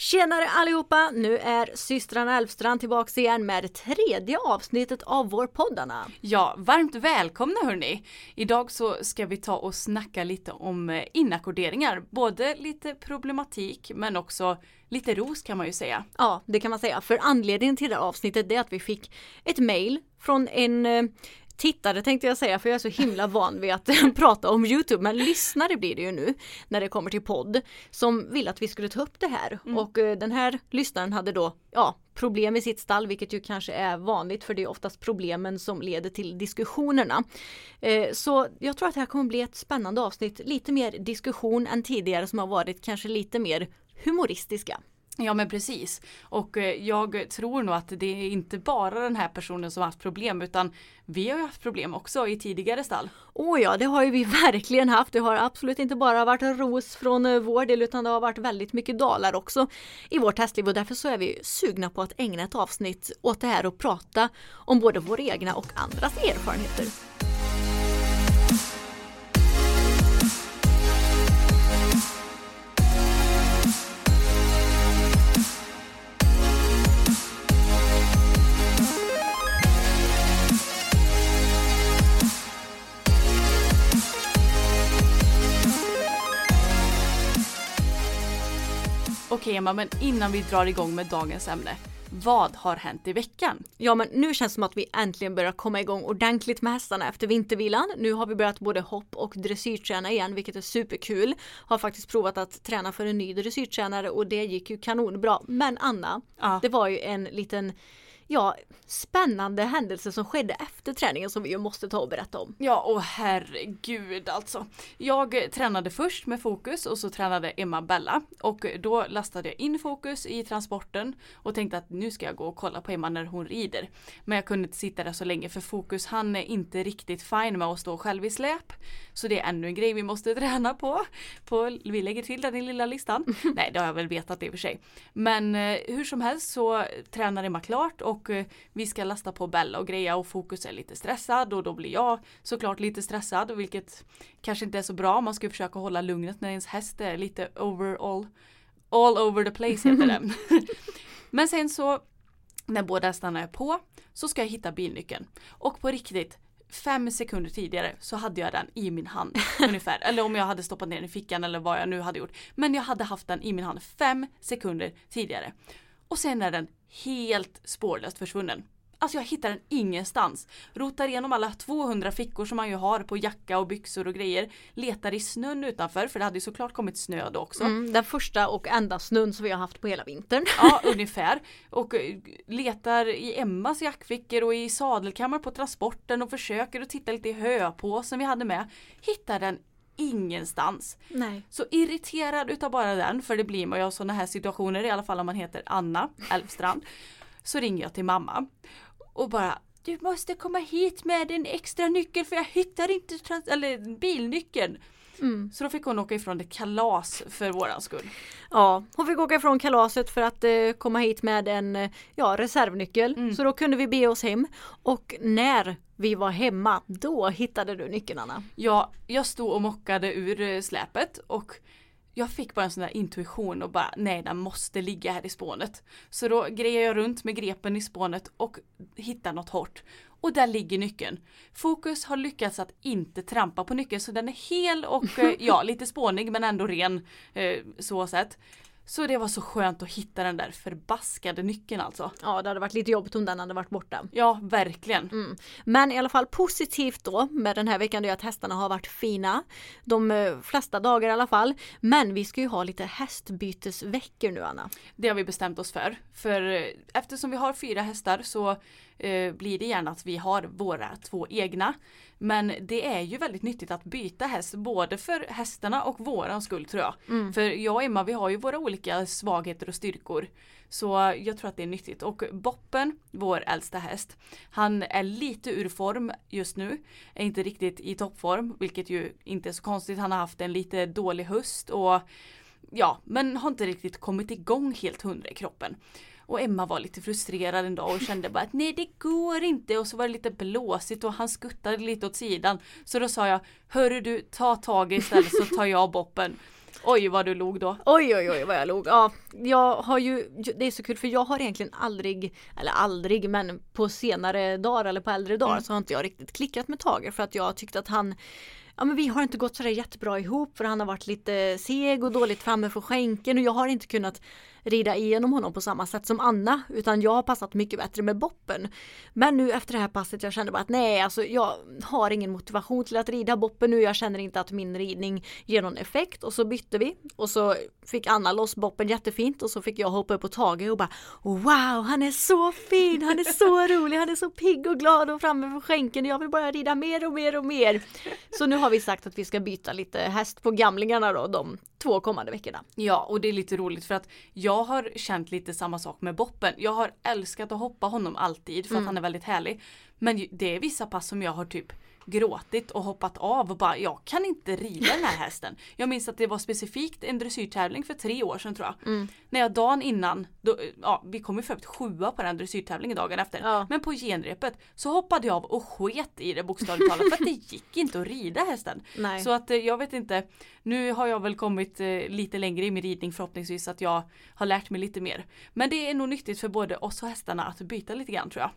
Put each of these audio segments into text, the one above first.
Tjenare allihopa! Nu är systrarna Elfstrand tillbaks igen med det tredje avsnittet av vår poddarna. Ja, varmt välkomna hörni! Idag så ska vi ta och snacka lite om eh, inackorderingar. Både lite problematik men också lite ros kan man ju säga. Ja, det kan man säga. För anledningen till det här avsnittet är att vi fick ett mail från en eh, tittare tänkte jag säga för jag är så himla van vid att prata om Youtube men lyssnare blir det ju nu när det kommer till podd som vill att vi skulle ta upp det här och eh, den här lyssnaren hade då ja problem i sitt stall vilket ju kanske är vanligt för det är oftast problemen som leder till diskussionerna. Eh, så jag tror att det här kommer bli ett spännande avsnitt, lite mer diskussion än tidigare som har varit kanske lite mer humoristiska. Ja men precis. Och eh, jag tror nog att det är inte bara den här personen som har haft problem utan vi har ju haft problem också i tidigare stall. Åh ja, det har ju vi verkligen haft. Det har absolut inte bara varit ros från eh, vår del utan det har varit väldigt mycket dalar också i vårt hästliv och därför så är vi sugna på att ägna ett avsnitt åt det här och prata om både våra egna och andras erfarenheter. Okej Emma, men innan vi drar igång med dagens ämne. Vad har hänt i veckan? Ja men nu känns det som att vi äntligen börjar komma igång ordentligt med hästarna efter vintervilan. Nu har vi börjat både hopp och dressyrträna igen vilket är superkul. Har faktiskt provat att träna för en ny dressyrtränare och det gick ju kanonbra. Men Anna, Ja. det var ju en liten ja, spännande händelse som skedde efter träningen som vi ju måste ta och berätta om. Ja, och herregud alltså. Jag tränade först med fokus och så tränade Emma Bella. Och då lastade jag in fokus i transporten och tänkte att nu ska jag gå och kolla på Emma när hon rider. Men jag kunde inte sitta där så länge för fokus han är inte riktigt fin med att stå själv i släp. Så det är ännu en grej vi måste träna på. på vi lägger till den i lilla listan. Nej, det har jag väl vetat i och för sig. Men eh, hur som helst så tränar Emma klart och eh, vi ska lasta på Bella och greja och fokus är lite stressad och då blir jag såklart lite stressad vilket kanske inte är så bra. Man ska försöka hålla lugnet när ens häst är lite overall all over the place heter det. Men sen så när båda hästarna är på så ska jag hitta bilnyckeln. Och på riktigt fem sekunder tidigare så hade jag den i min hand ungefär. Eller om jag hade stoppat ner den i fickan eller vad jag nu hade gjort. Men jag hade haft den i min hand fem sekunder tidigare. Och sen är den helt spårlöst försvunnen. Alltså jag hittar den ingenstans. Rotar igenom alla 200 fickor som man ju har på jacka och byxor och grejer. Letar i snön utanför för det hade ju såklart kommit snö då också. Mm, den första och enda snön som vi har haft på hela vintern. Ja, ungefär. Och eh, letar i Emmas jackfickor och i sadelkammar på transporten och försöker att titta lite i höpåsen vi hade med. Hittar den ingenstans. Nej. Så irriterad utav bara den, för det blir man ju av sådana här situationer, i alla fall om man heter Anna Elfstrand. Så ringer jag till mamma och bara Du måste komma hit med en extra nyckel för jag hittar inte eller bilnyckeln. Så då fick hon åka ifrån ett kalas för våran skull. Ja, hon fick åka ifrån kalaset för att eh, komma hit med en eh, ja, reservnyckel. Så då kunde vi be oss hem. Och när vi var hemma, då hittade du nyckeln Anna. Ja, jag stod och mockade ur eh, släpet och jag fick bara en sån där intuition och bara nej den måste ligga här i spånet. Så då grejade jag runt med grepen i spånet och hittade något hårt. Och där ligger nyckeln. Fokus har lyckats att inte trampa på nyckeln så den är hel och eh, ja, lite spånig men ändå ren eh, så sett. Så det var så skönt att hitta den där förbaskade nyckeln alltså. Ja det hade varit lite jobbigt om den hade varit borta. Ja, verkligen. Mm. Men i alla fall positivt då med den här veckan det är att hästarna har varit fina. De eh, flesta dagar i alla fall. Men vi ska ju ha lite hästbytesveckor nu Anna. Det har vi bestämt oss för. För eh, eftersom vi har fyra hästar så eh, blir det gärna att vi har våra två egna. Men det är ju väldigt nyttigt att byta häst både för hästarna och våran skull tror jag. Mm. För jag och Emma vi har ju våra olika svagheter och styrkor. Så jag tror att det är nyttigt. Och Boppen, vår äldsta häst, han är lite ur form just nu. Är inte riktigt i toppform, vilket ju inte är så konstigt. Han har haft en lite dålig höst och ja, men har inte riktigt kommit igång helt hundra i kroppen. Och Emma var lite frustrerad en dag och kände bara att nej det går inte och så var det lite blåsigt och han skuttade lite åt sidan. Så då sa jag, hörru du ta tag istället så tar jag boppen. Oj vad du log då. Oj oj oj vad jag log. Ja, jag har ju, det är så kul för jag har egentligen aldrig, eller aldrig men på senare dagar eller på äldre dagar Mm. så har inte jag riktigt klickat med Tage för att jag tyckte att han Ja men vi har inte gått sådär jättebra ihop för han har varit lite seg och dåligt framme för skänken och jag har inte kunnat rida igenom honom på samma sätt som Anna utan jag har passat mycket bättre med boppen. Men nu efter det här passet jag kände bara att nej alltså jag har ingen motivation till att rida boppen nu. Jag känner inte att min ridning ger någon effekt och så bytte vi och så fick Anna loss boppen jättefint och så fick jag hoppa upp på Tage och bara wow han är så fin, han är så rolig, han är så pigg och glad och framme för skänken och jag vill bara rida mer och mer och mer. Så nu har vi sagt att vi ska byta lite häst på gamlingarna då de två kommande veckorna. Ja och det är lite roligt för att jag har känt lite samma sak med Boppen. Jag har älskat att hoppa honom alltid för att han är väldigt härlig. Men det är vissa pass som jag har typ gråtit och hoppat av och bara jag kan inte rida den här hästen. Jag minns att det var specifikt en dressyrtävling för tre år sedan tror jag. När jag dagen innan, då, ja vi kom ju för sjua på den dressyrtävlingen dagen efter. Ja. Men på genrepet så hoppade jag av och sket i det bokstavligt talat för att det gick inte att rida hästen. Nej. Så att eh, jag vet inte, nu har jag väl kommit eh, lite längre i min ridning förhoppningsvis att jag har lärt mig lite mer. Men det är nog nyttigt för både oss och hästarna att byta lite grann tror jag.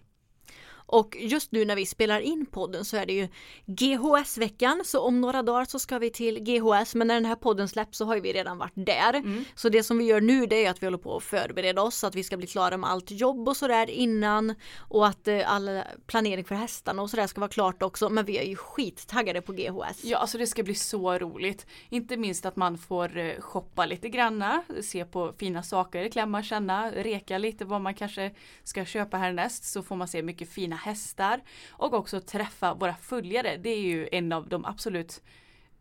Och just nu när vi spelar in podden så är det ju GHS-veckan så om några dagar så ska vi till GHS men när den här podden släpps så har vi redan varit där. Så det som vi gör nu det är att vi håller på att förbereda oss så att vi ska bli klara med allt jobb och sådär innan och att eh, all planering för hästarna och sådär ska vara klart också men vi är ju skittaggade på GHS. Ja alltså det ska bli så roligt. Inte minst att man får eh, shoppa lite granna, se på fina saker, klämma, känna, reka lite vad man kanske ska köpa härnäst så får man se mycket fina hästar och också träffa våra följare. Det är ju en av de absolut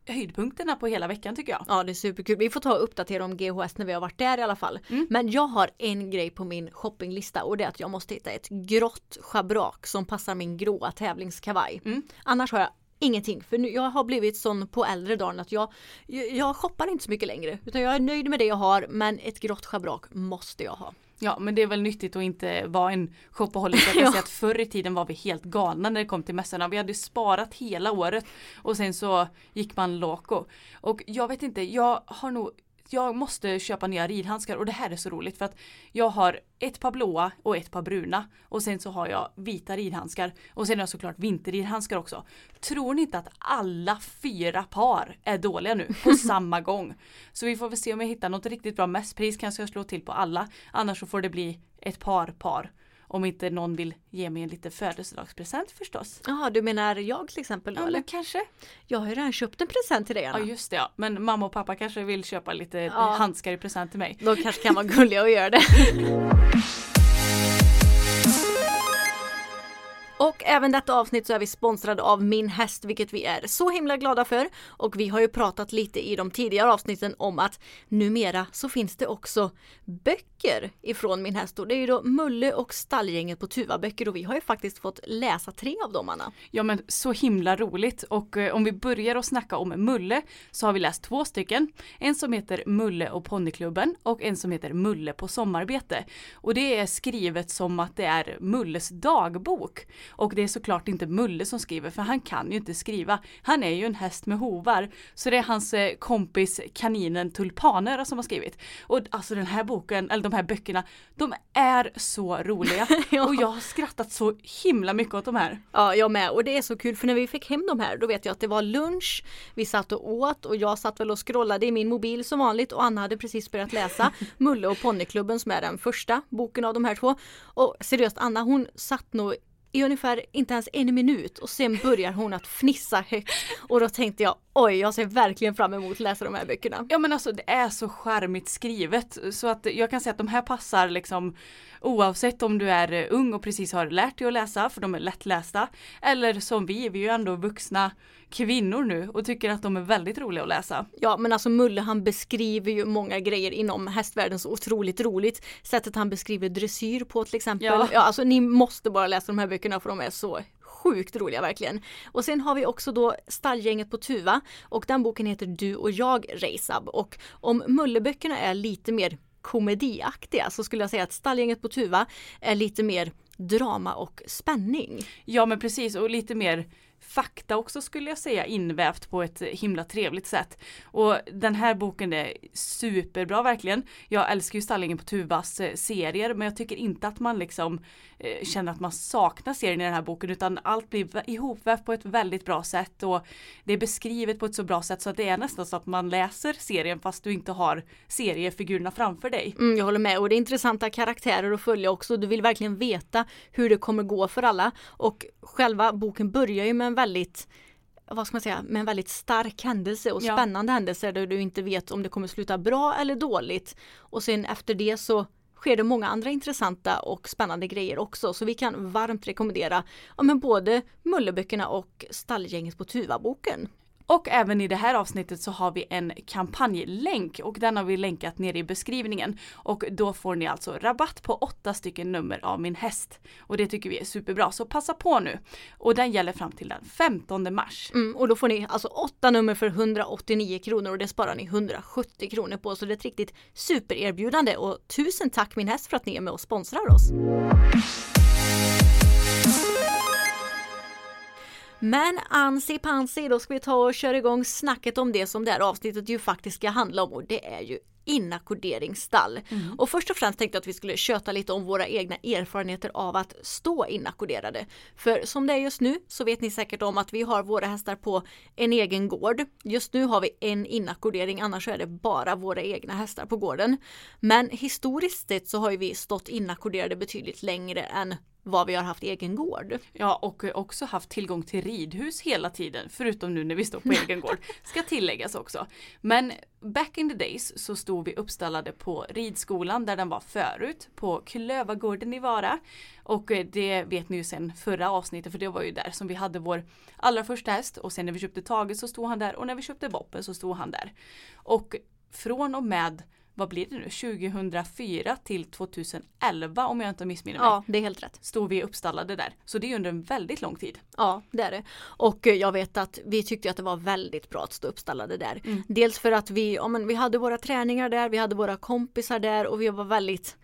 höjdpunkterna på hela veckan tycker jag. Ja det är superkul. Vi får ta och uppdatera om GHS när vi har varit där i alla fall. Men jag har en grej på min shoppinglista och det är att jag måste hitta ett grått schabrak som passar min gråa tävlingskavaj. Annars har jag ingenting för nu, jag har blivit sån på äldre dagar att jag, jag, jag shoppar inte så mycket längre utan jag är nöjd med det jag har men ett grått schabrak måste jag ha. Ja men det är väl nyttigt att inte vara en shopaholic. Jag kan Ja. säga att förr i tiden var vi helt galna när det kom till mässorna. Vi hade sparat hela året och sen så gick man loco. Och jag vet inte, jag har nog jag måste köpa nya ridhandskar och det här är så roligt för att jag har ett par blåa och ett par bruna och sen så har jag vita ridhandskar och sen har jag såklart vinterridhandskar också. Tror ni inte att alla fyra par är dåliga nu på samma gång? Så vi får väl se om jag hittar något riktigt bra mässpris kanske jag slår till på alla. Annars så får det bli ett par par. Om inte någon vill ge mig en liten födelsedagspresent förstås. Ja du menar jag till exempel då Ja eller? kanske. Jag har ju redan köpt en present till dig Ja Anna. just det ja. Men mamma och pappa kanske vill köpa lite Ja. handskar i present till mig. De kanske kan vara gulliga och göra det. Och även detta avsnitt så är vi sponsrade av Min Häst, vilket vi är så himla glada för. Och vi har ju pratat lite i de tidigare avsnitten om att numera så finns det också böcker ifrån Min Häst. Och det är ju då Mulle och Stallgänget på Tuva böcker och vi har ju faktiskt fått läsa tre av dem Anna. Ja men så himla roligt och eh, om vi börjar att snacka om Mulle så har vi läst två stycken. En som heter Mulle och ponnyklubben och en som heter Mulle på sommarbete. Och det är skrivet som att det är Mulles dagbok. Och det är såklart inte Mulle som skriver för han kan ju inte skriva. Han är ju en häst med hovar. Så det är hans eh, kompis kaninen Tulpaner som har skrivit. Och alltså den här boken, eller de här böckerna, de är så roliga. Ja. Och jag har skrattat så himla mycket åt de här. Ja, jag med. Och det är så kul för när vi fick hem de här då vet jag att det var lunch. Vi satt och åt och jag satt väl och scrollade i min mobil som vanligt och Anna hade precis börjat läsa Mulle och ponnyklubben som är den första boken av de här två. Och seriöst Anna hon satt nog i ungefär inte ens en minut och sen börjar hon att fnissa högt. Och då tänkte jag oj, jag ser verkligen fram emot att läsa de här böckerna. Ja men alltså det är så charmigt skrivet så att jag kan säga att de här passar liksom oavsett om du är ung och precis har lärt dig att läsa för de är lättlästa eller som vi, vi är ju ändå vuxna kvinnor nu och tycker att de är väldigt roliga att läsa. Ja men alltså Mulle han beskriver ju många grejer inom hästvärlden så otroligt roligt. Sättet han beskriver dressyr på till exempel. Ja. Ja. alltså ni måste bara läsa de här böckerna för de är så sjukt roliga verkligen. Och sen har vi också då Stallgänget på Tuva och den boken heter Du och jag Reisab och om Mulleböckerna är lite mer komediaktiga så skulle jag säga att Stallgänget på Tuva är lite mer drama och spänning. Ja men precis och lite mer fakta också skulle jag säga invävt på ett himla trevligt sätt. Och den här boken är superbra verkligen. Jag älskar ju Stallingen på Tuvas eh, serier men jag tycker inte att man liksom eh, känner att man saknar serien i den här boken utan allt blir vä- ihopvävt på ett väldigt bra sätt och det är beskrivet på ett så bra sätt så att det är nästan så att man läser serien fast du inte har seriefigurerna framför dig. Mm, jag håller med och det är intressanta karaktärer att följa också. Du vill verkligen veta hur det kommer gå för alla och själva boken börjar ju med en väldigt vad ska man säga, med en väldigt stark händelse och Ja. spännande händelse där du inte vet om det kommer sluta bra eller dåligt. Och sen efter det så sker det många andra intressanta och spännande grejer också så vi kan varmt rekommendera ja, men både Mulleböckerna och Stallgänget på Tuvaboken. Och även i det här avsnittet så har vi en kampanjlänk och den har vi länkat ner i beskrivningen. Och då får ni alltså rabatt på åtta stycken nummer av min häst. Och det tycker vi är superbra så passa på nu. Och den gäller fram till den 15 mars. Mm, och då får ni alltså åtta nummer för 189 kronor och det sparar ni 170 kronor på så det är ett riktigt supererbjudande och tusen tack min häst för att ni är med och sponsrar oss. Men ansi pansi, då ska vi ta och köra igång snacket om det som det här avsnittet ju faktiskt ska handla om och det är ju inackorderingsstall. Och först och främst tänkte jag att vi skulle köta lite om våra egna erfarenheter av att stå inackorderade. För som det är just nu så vet ni säkert om att vi har våra hästar på en egen gård. Just nu har vi en inackordering, annars är det bara våra egna hästar på gården. Men historiskt sett så har vi stått inackorderade betydligt längre än vad vi har haft egen gård. Ja och också haft tillgång till ridhus hela tiden förutom nu när vi står på egen gård. Ska tilläggas också. Men back in the days så stod vi uppstallade på ridskolan där den var förut på Klövargården i Vara. Och eh, det vet ni ju sen förra avsnittet för det var ju där som vi hade vår allra första häst och sen när vi köpte Tage så stod han där och när vi köpte Boppen så stod han där. Och från och med vad blir det nu, 2004 till 2011 om jag inte missminner mig. Ja, det är helt rätt. Stod vi uppstallade där. Så det är under en väldigt lång tid. Ja, det är det. Och eh, jag vet att vi tyckte att det var väldigt bra att stå uppstallade där. Dels för att vi, ja, men vi hade våra träningar där, vi hade våra kompisar där och vi var väldigt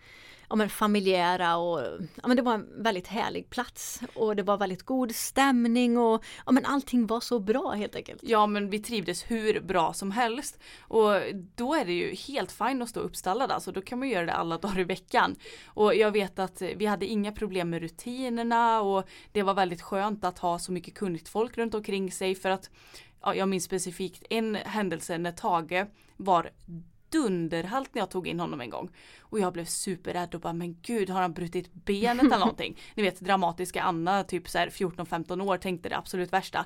ja, men familjära och ja, men det var en väldigt härlig plats och det var väldigt god stämning och ja, men allting var så bra helt enkelt. Ja men vi trivdes hur bra som helst. Och då är det ju helt fint att stå uppstallad alltså. Då kan man göra det alla dagar i veckan. Och jag vet att vi hade inga problem med rutinerna och det var väldigt skönt att ha så mycket kunnigt folk runt omkring sig för att ja, jag minns specifikt en händelse när Tage var dunderhalt när jag tog in honom en gång. Och jag blev superrädd och bara men gud har han brutit benet eller någonting. Ni vet dramatiska Anna typ så här 14-15 år tänkte det absolut värsta.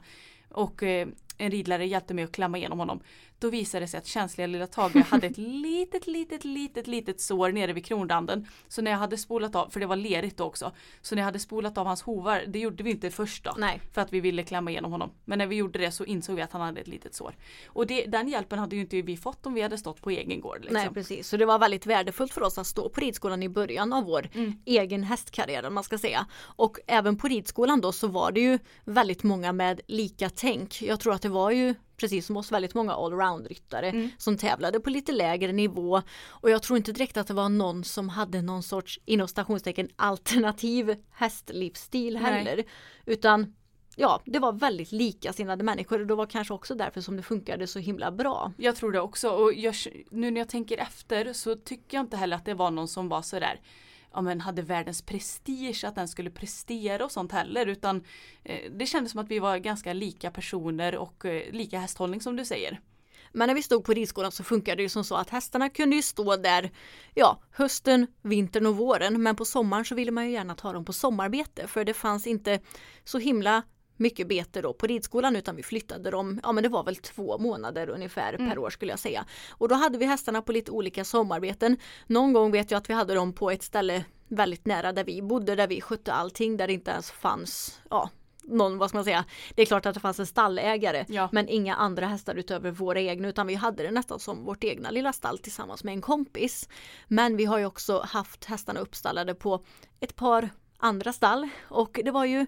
Och eh, en ridlärare hjälpte mig att klämma igenom honom. Då visade det sig att känsliga lilla Tage hade ett litet, litet, litet, litet sår nere vid kronranden. Så när jag hade spolat av, för det var lerigt då också. Så när jag hade spolat av hans hovar, det gjorde vi inte först då. Nej. För att vi ville klämma igenom honom. Men när vi gjorde det så insåg vi att han hade ett litet sår. Och det, den hjälpen hade ju inte vi fått om vi hade stått på egen gård. Liksom. Nej precis, så det var väldigt värdefullt för oss att stå på ridskolan i början av vår egen hästkarriär man ska säga. Och även på ridskolan då så var det ju väldigt många med lika tänk. Jag tror att det var ju precis som oss väldigt många allround-ryttare Mm. som tävlade på lite lägre nivå och jag tror inte direkt att det var någon som hade någon sorts inom stationstecken alternativ hästlivsstil Nej. heller. Utan ja, det var väldigt likasinnade människor och det var kanske också därför som det funkade så himla bra. Jag tror det också och jag, nu när jag tänker efter så tycker jag inte heller att det var någon som var sådär ja men hade världens prestige att den skulle prestera och sånt heller utan eh, det kändes som att vi var ganska lika personer och eh, lika hästhållning som du säger. Men när vi stod på ridskolan så funkade det ju som så att hästarna kunde ju stå där ja, hösten, vintern och våren. Men på sommaren så ville man ju gärna ta dem på sommarbete för det fanns inte så himla mycket bete då på ridskolan utan vi flyttade dem, ja men det var väl två månader ungefär per år skulle jag säga. Och då hade vi hästarna på lite olika sommarbeten. Någon gång vet jag att vi hade dem på ett ställe väldigt nära där vi bodde, där vi skötte allting, där det inte ens fanns, ja någon, vad ska man säga, det är klart att det fanns en stallägare Ja. men inga andra hästar utöver våra egna utan vi hade det nästan som vårt egna lilla stall tillsammans med en kompis. Men vi har ju också haft hästarna uppstallade på ett par andra stall och det var ju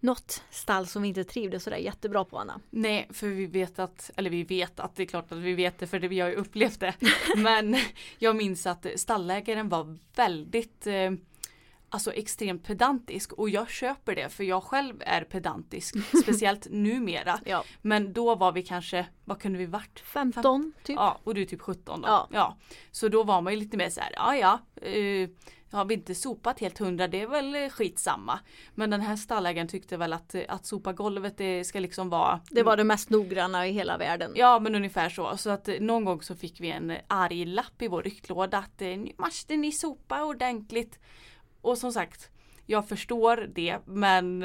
något stall som vi inte trivdes sådär jättebra på Anna. Nej, för vi vet att, eller vi vet att det är klart att vi vet det för det, vi har ju upplevt det. Men jag minns att stallägaren var väldigt eh, Alltså extremt pedantisk och jag köper det för jag själv är pedantisk, speciellt numera. Ja. Men då var vi kanske, vad kunde vi varit? 15 typ. Ja, och du är typ 17 då. Ja. Ja. Så då var man ju lite mer så här, ja ja, eh, har vi inte sopat helt hundra, det är väl eh, skitsamma. Men den här stallägaren tyckte väl att, eh, att sopa golvet det ska liksom vara Det var det mest noggranna i hela världen. Ja men ungefär så. Så att eh, någon gång så fick vi en arg lapp i vår ryktlåda att nu måste ni sopa ordentligt. Och som sagt, jag förstår det men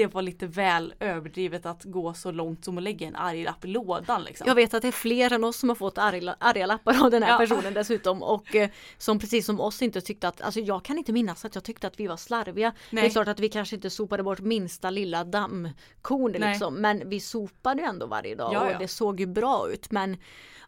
det var lite väl överdrivet att gå så långt som att lägga en arg lapp i lådan liksom. Jag vet att det är fler än oss som har fått arga, arga lappar av den här Ja. personen dessutom och eh, som precis som oss inte tyckte att, alltså jag kan inte minnas att jag tyckte att vi var slarviga. Det är Nej. klart att vi kanske inte sopade bort minsta lilla dammkorn Nej. liksom men vi sopade ändå varje dag Ja, och ja. det såg ju bra ut men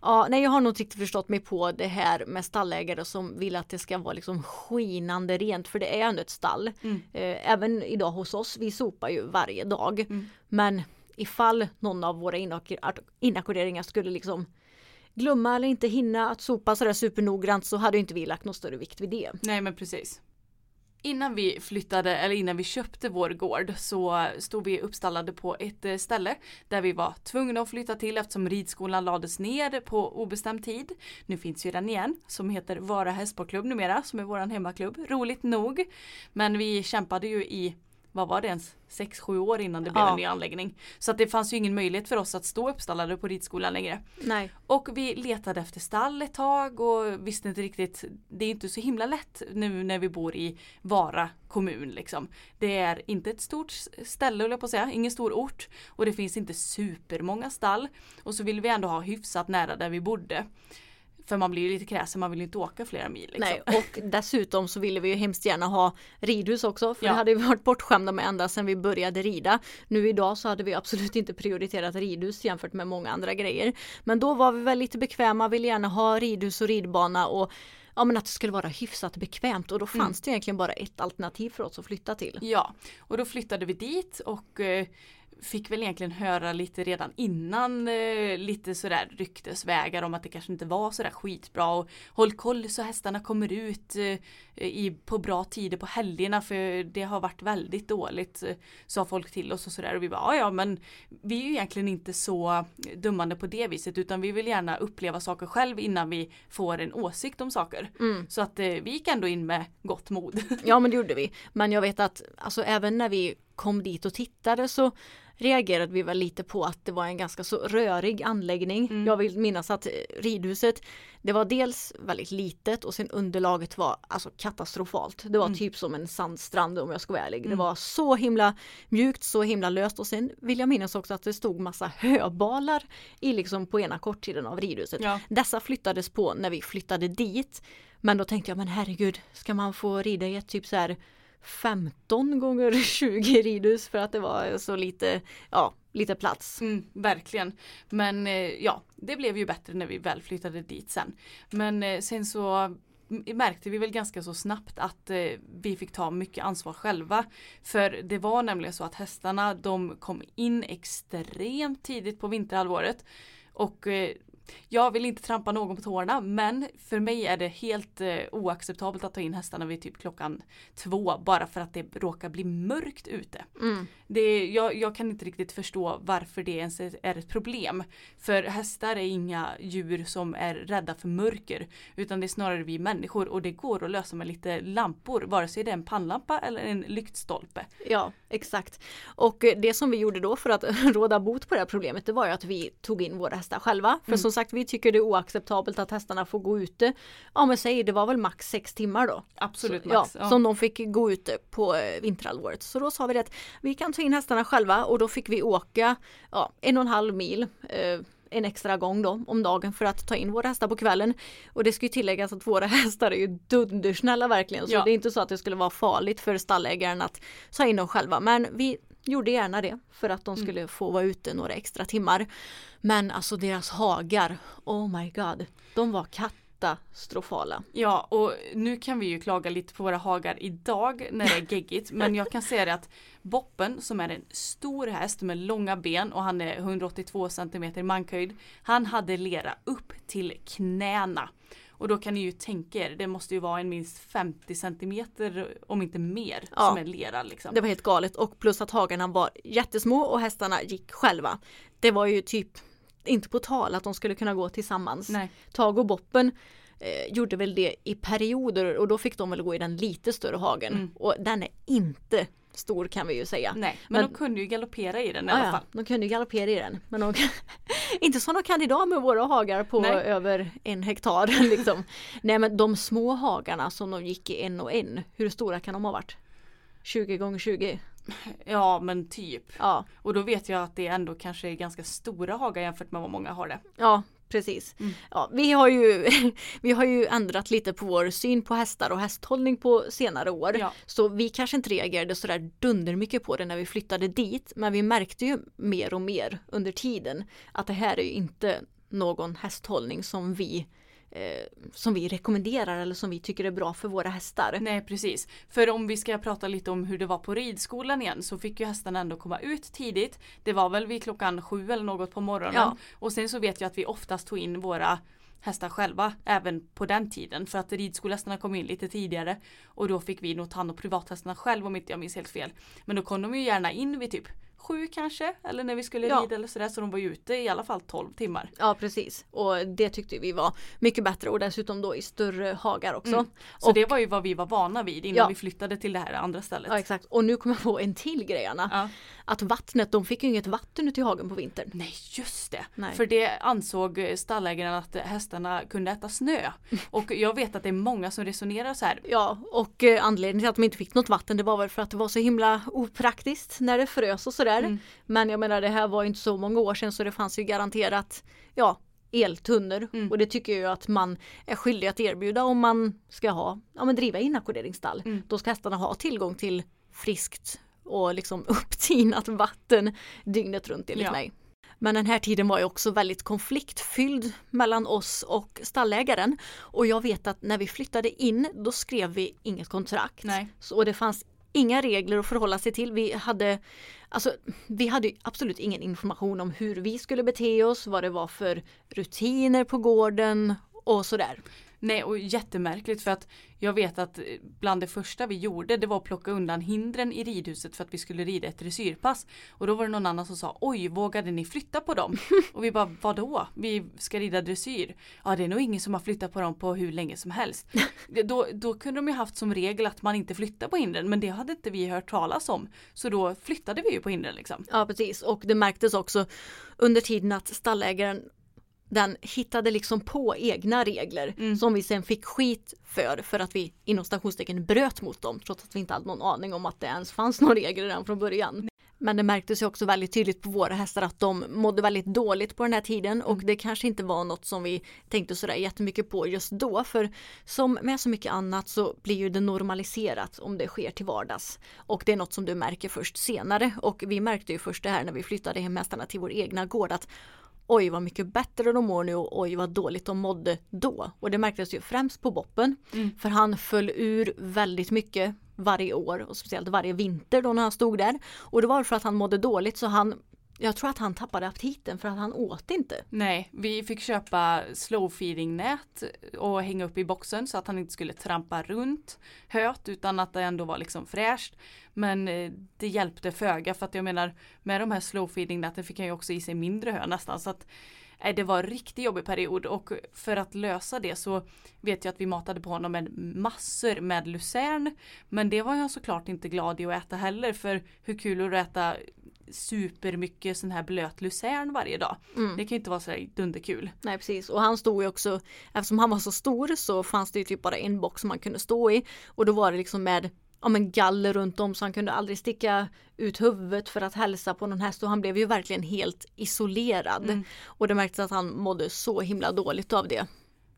Ja, nej jag har nog inte förstått mig på det här med stallägare som vill att det ska vara liksom skinande rent för det är ändå ett stall. Mm. Eh, även idag hos oss, vi sopar ju varje dag. Mm. Men ifall någon av våra inack- inackorderingar skulle liksom glömma eller inte hinna att sopa sådär supernoggrant så hade inte vi lagt någon större vikt vid det. Nej men precis. Innan vi flyttade eller innan vi köpte vår gård så stod vi uppstallade på ett eh, ställe där vi var tvungna att flytta till eftersom ridskolan lades ner på obestämd tid. Nu finns ju den igen som heter Vara hästsportklubb numera som är våran hemmaklubb. Roligt nog. Men vi kämpade ju i vad var det ens, 6-7 år innan det blev Ja. en ny anläggning. Så att det fanns ju ingen möjlighet för oss att stå uppstallade på ridskolan längre. Nej. Och vi letade efter stall ett tag och visste inte riktigt, det är inte så himla lätt nu när vi bor i Vara kommun liksom. Det är inte ett stort ställe höll jag på att säga, ingen stor ort och det finns inte supermånga stall. Och så vill vi ändå ha hyfsat nära där vi bodde. För man blir ju lite kräsen, man vill ju inte åka flera mil. Liksom. Nej, och dessutom så ville vi ju hemskt gärna ha ridhus också för Ja. det hade vi varit bortskämda med ända sedan vi började rida. Nu idag så hade vi absolut inte prioriterat ridhus jämfört med många andra grejer. Men då var vi väl lite bekväma, ville gärna ha ridhus och ridbana och ja men att det skulle vara hyfsat bekvämt och då fanns det egentligen bara ett alternativ för oss att flytta till. Ja, och då flyttade vi dit och eh, fick väl egentligen höra lite redan innan eh, lite sådär ryktesvägar om att det kanske inte var sådär skitbra och håll koll så hästarna kommer ut eh, i, på bra tider på helgerna för det har varit väldigt dåligt eh, sa folk till oss och sådär och vi bara "Ja, men vi är ju egentligen inte så dummande på det viset utan vi vill gärna uppleva saker själv innan vi får en åsikt om saker. Så att eh, vi gick ändå in med gott mod. Ja men det gjorde vi. Men jag vet att alltså, även när vi kom dit och tittade så reagerade vi väl lite på att det var en ganska så rörig anläggning. Jag vill minnas att eh, ridhuset det var dels väldigt litet och sen underlaget var alltså katastrofalt. Det var typ som en sandstrand om jag ska vara ärlig. Det var så himla mjukt, så himla löst och sen vill jag minnas också att det stod massa höbalar i liksom på ena kortsidan av ridhuset. Ja. Dessa flyttades på när vi flyttade dit. Men då tänkte jag, men herregud, ska man få rida i ett typ så här 15 gånger 20 ridhus för att det var så lite, ja, lite plats. Mm, verkligen. Men eh, ja, det blev ju bättre när vi väl flyttade dit sen. Men eh, sen så märkte vi väl ganska så snabbt att eh, vi fick ta mycket ansvar själva. För det var nämligen så att hästarna de kom in extremt tidigt på vinterhalvåret. Och eh, jag vill inte trampa någon på tårna men för mig är det helt eh, oacceptabelt att ta in hästarna vid typ klockan två bara för att det råkar bli mörkt ute. Mm. Det, jag, jag kan inte riktigt förstå varför det ens är ett problem. För hästar är inga djur som är rädda för mörker utan det är snarare vi människor och det går att lösa med lite lampor vare sig det är en pannlampa eller en lyktstolpe. Ja, exakt. Och det som vi gjorde då för att råda bot på det här problemet det var ju att vi tog in våra hästar själva. För som sagt vi tycker det är oacceptabelt att hästarna får gå ute. Ja men säg det var väl max sex timmar då. Absolut Så, max. ja, Som de fick gå ute på eh, vinterhalvåret. Så då sa vi det att vi kan ta in hästarna själva och då fick vi åka ja, en och en halv mil eh, en extra gång då om dagen för att ta in våra hästar på kvällen. Och det ska ju tilläggas att våra hästar är ju dundersnälla verkligen. Så Ja. det är inte så att det skulle vara farligt för stallägaren att ta in dem själva. Men vi gjorde gärna det för att de skulle få vara ute några extra timmar. Men alltså deras hagar, oh my god, de var katastrofala. Ja och nu kan vi ju klaga lite på våra hagar idag när det är geggigt men jag kan säga det att Boppen som är en stor häst med långa ben och han är 182 cm i mankhöjd Han hade lera upp till knäna. Och då kan ni ju tänka er, det måste ju vara en minst 50 cm om inte mer Ja. som är lera liksom. Det var helt galet och plus att hagarna var jättesmå och hästarna gick själva. Det var ju typ inte på tal att de skulle kunna gå tillsammans. Nej. Tag och Boppen eh, gjorde väl det i perioder och då fick de väl gå i den lite större hagen. Mm. Och den är inte stor kan vi ju säga. Nej, men, Men- de kunde ju galoppera i den i alla fall. de kunde ju galoppera i den. Men de, inte som de kan idag med våra hagar på Nej. över en hektar. Liksom. Nej men de små hagarna som de gick i en och en, hur stora kan de ha varit? 20 gånger 20? Ja men typ. Ja, Och då vet jag att det ändå kanske är ganska stora hagar jämfört med vad många har det. Ja, precis. Mm. Ja, vi, har ju, vi har ju ändrat lite på vår syn på hästar och hästhållning på senare år. Ja. Så vi kanske inte reagerade sådär dunder mycket på det när vi flyttade dit. Men vi märkte ju mer och mer under tiden att det här är ju inte någon hästhållning som vi eh, som vi rekommenderar eller som vi tycker är bra för våra hästar. Nej precis. För om vi ska prata lite om hur det var på ridskolan igen så fick ju hästarna ändå komma ut tidigt. Det var väl vid klockan sju eller något på morgonen. Ja. Och sen så vet jag att vi oftast tog in våra hästar själva även på den tiden för att ridskolehästarna kom in lite tidigare och då fick vi nog ta hand om privathästarna själv om inte jag minns helt fel. Men då kom de ju gärna in vid typ sju kanske eller när vi skulle Ja. rida eller sådär så de var ju ute i alla fall 12 timmar. Ja precis och det tyckte vi var mycket bättre och dessutom då i större hagar också. Mm. Så Och- det var ju vad vi var vana vid innan Ja. vi flyttade till det här andra stället. Ja exakt och nu kommer jag på en till grej Anna. Ja. Att vattnet, de fick ju inget vatten ute i hagen på vintern. Nej just det! Nej. För det ansåg stallägaren att hästarna kunde äta snö. Och jag vet att det är många som resonerar så här. Ja och eh, anledningen till att de inte fick något vatten det var väl för att det var så himla opraktiskt när det frös och sådär. Mm. Men jag menar det här var inte så många år sedan så det fanns ju garanterat ja eltunnor Mm. och det tycker jag att man är skyldig att erbjuda om man ska ha, ja men driva inackorderingsstall. Mm. Då ska hästarna ha tillgång till friskt och liksom upptinat vatten dygnet runt enligt Ja. mig. Men den här tiden var ju också väldigt konfliktfylld mellan oss och stallägaren. Och jag vet att när vi flyttade in då skrev vi inget kontrakt. Nej. Så, och det fanns inga regler att förhålla sig till. Vi hade, alltså, vi hade absolut ingen information om hur vi skulle bete oss, vad det var för rutiner på gården och sådär. Nej och jättemärkligt för att jag vet att bland det första vi gjorde det var att plocka undan hindren i ridhuset för att vi skulle rida ett dressyrpass. Och då var det någon annan som sa oj vågade ni flytta på dem? och vi bara vadå? Vi ska rida dressyr. Ja det är nog ingen som har flyttat på dem på hur länge som helst. Då, då kunde de ju haft som regel att man inte flyttar på hindren men det hade inte vi hört talas om. Så då flyttade vi ju på hindren liksom. Ja precis och det märktes också under tiden att stallägaren den hittade liksom på egna regler som vi sen fick skit för för att vi inom stationstecken bröt mot dem trots att vi inte hade någon aning om att det ens fanns några regler redan från början. Men det märktes ju också väldigt tydligt på våra hästar att de mådde väldigt dåligt på den här tiden och det kanske inte var något som vi tänkte sådär jättemycket på just då för som med så mycket annat så blir ju det normaliserat om det sker till vardags. Och det är något som du märker först senare och vi märkte ju först det här när vi flyttade hem hästarna till vår egna gård att oj vad mycket bättre de mår nu och oj vad dåligt de mådde då. Och det märktes ju främst på Boppen. För han föll ur väldigt mycket varje år och speciellt varje vinter då när han stod där. Och det var för att han mådde dåligt så han jag tror att han tappade aptiten för att han åt inte. Nej, vi fick köpa slow feeding nät och hänga upp i boxen så att han inte skulle trampa runt höet utan att det ändå var liksom fräscht. Men eh, det hjälpte föga för att jag menar med de här slow feeding näten fick han ju också i sig mindre hö nästan så att det var en riktigt jobbig period och för att lösa det så vet jag att vi matade på honom med massor med lucern. Men det var jag såklart inte glad i att äta heller för hur kul är det att äta supermycket sån här blöt lucern varje dag. Mm. Det kan ju inte vara så dunderkul. Nej precis och han stod ju också Eftersom han var så stor så fanns det ju typ bara en box som man kunde stå i Och då var det liksom med ja, men galler runt om så han kunde aldrig sticka ut huvudet för att hälsa på någon häst och han blev ju verkligen helt isolerad. Och det märktes att han mådde så himla dåligt av det.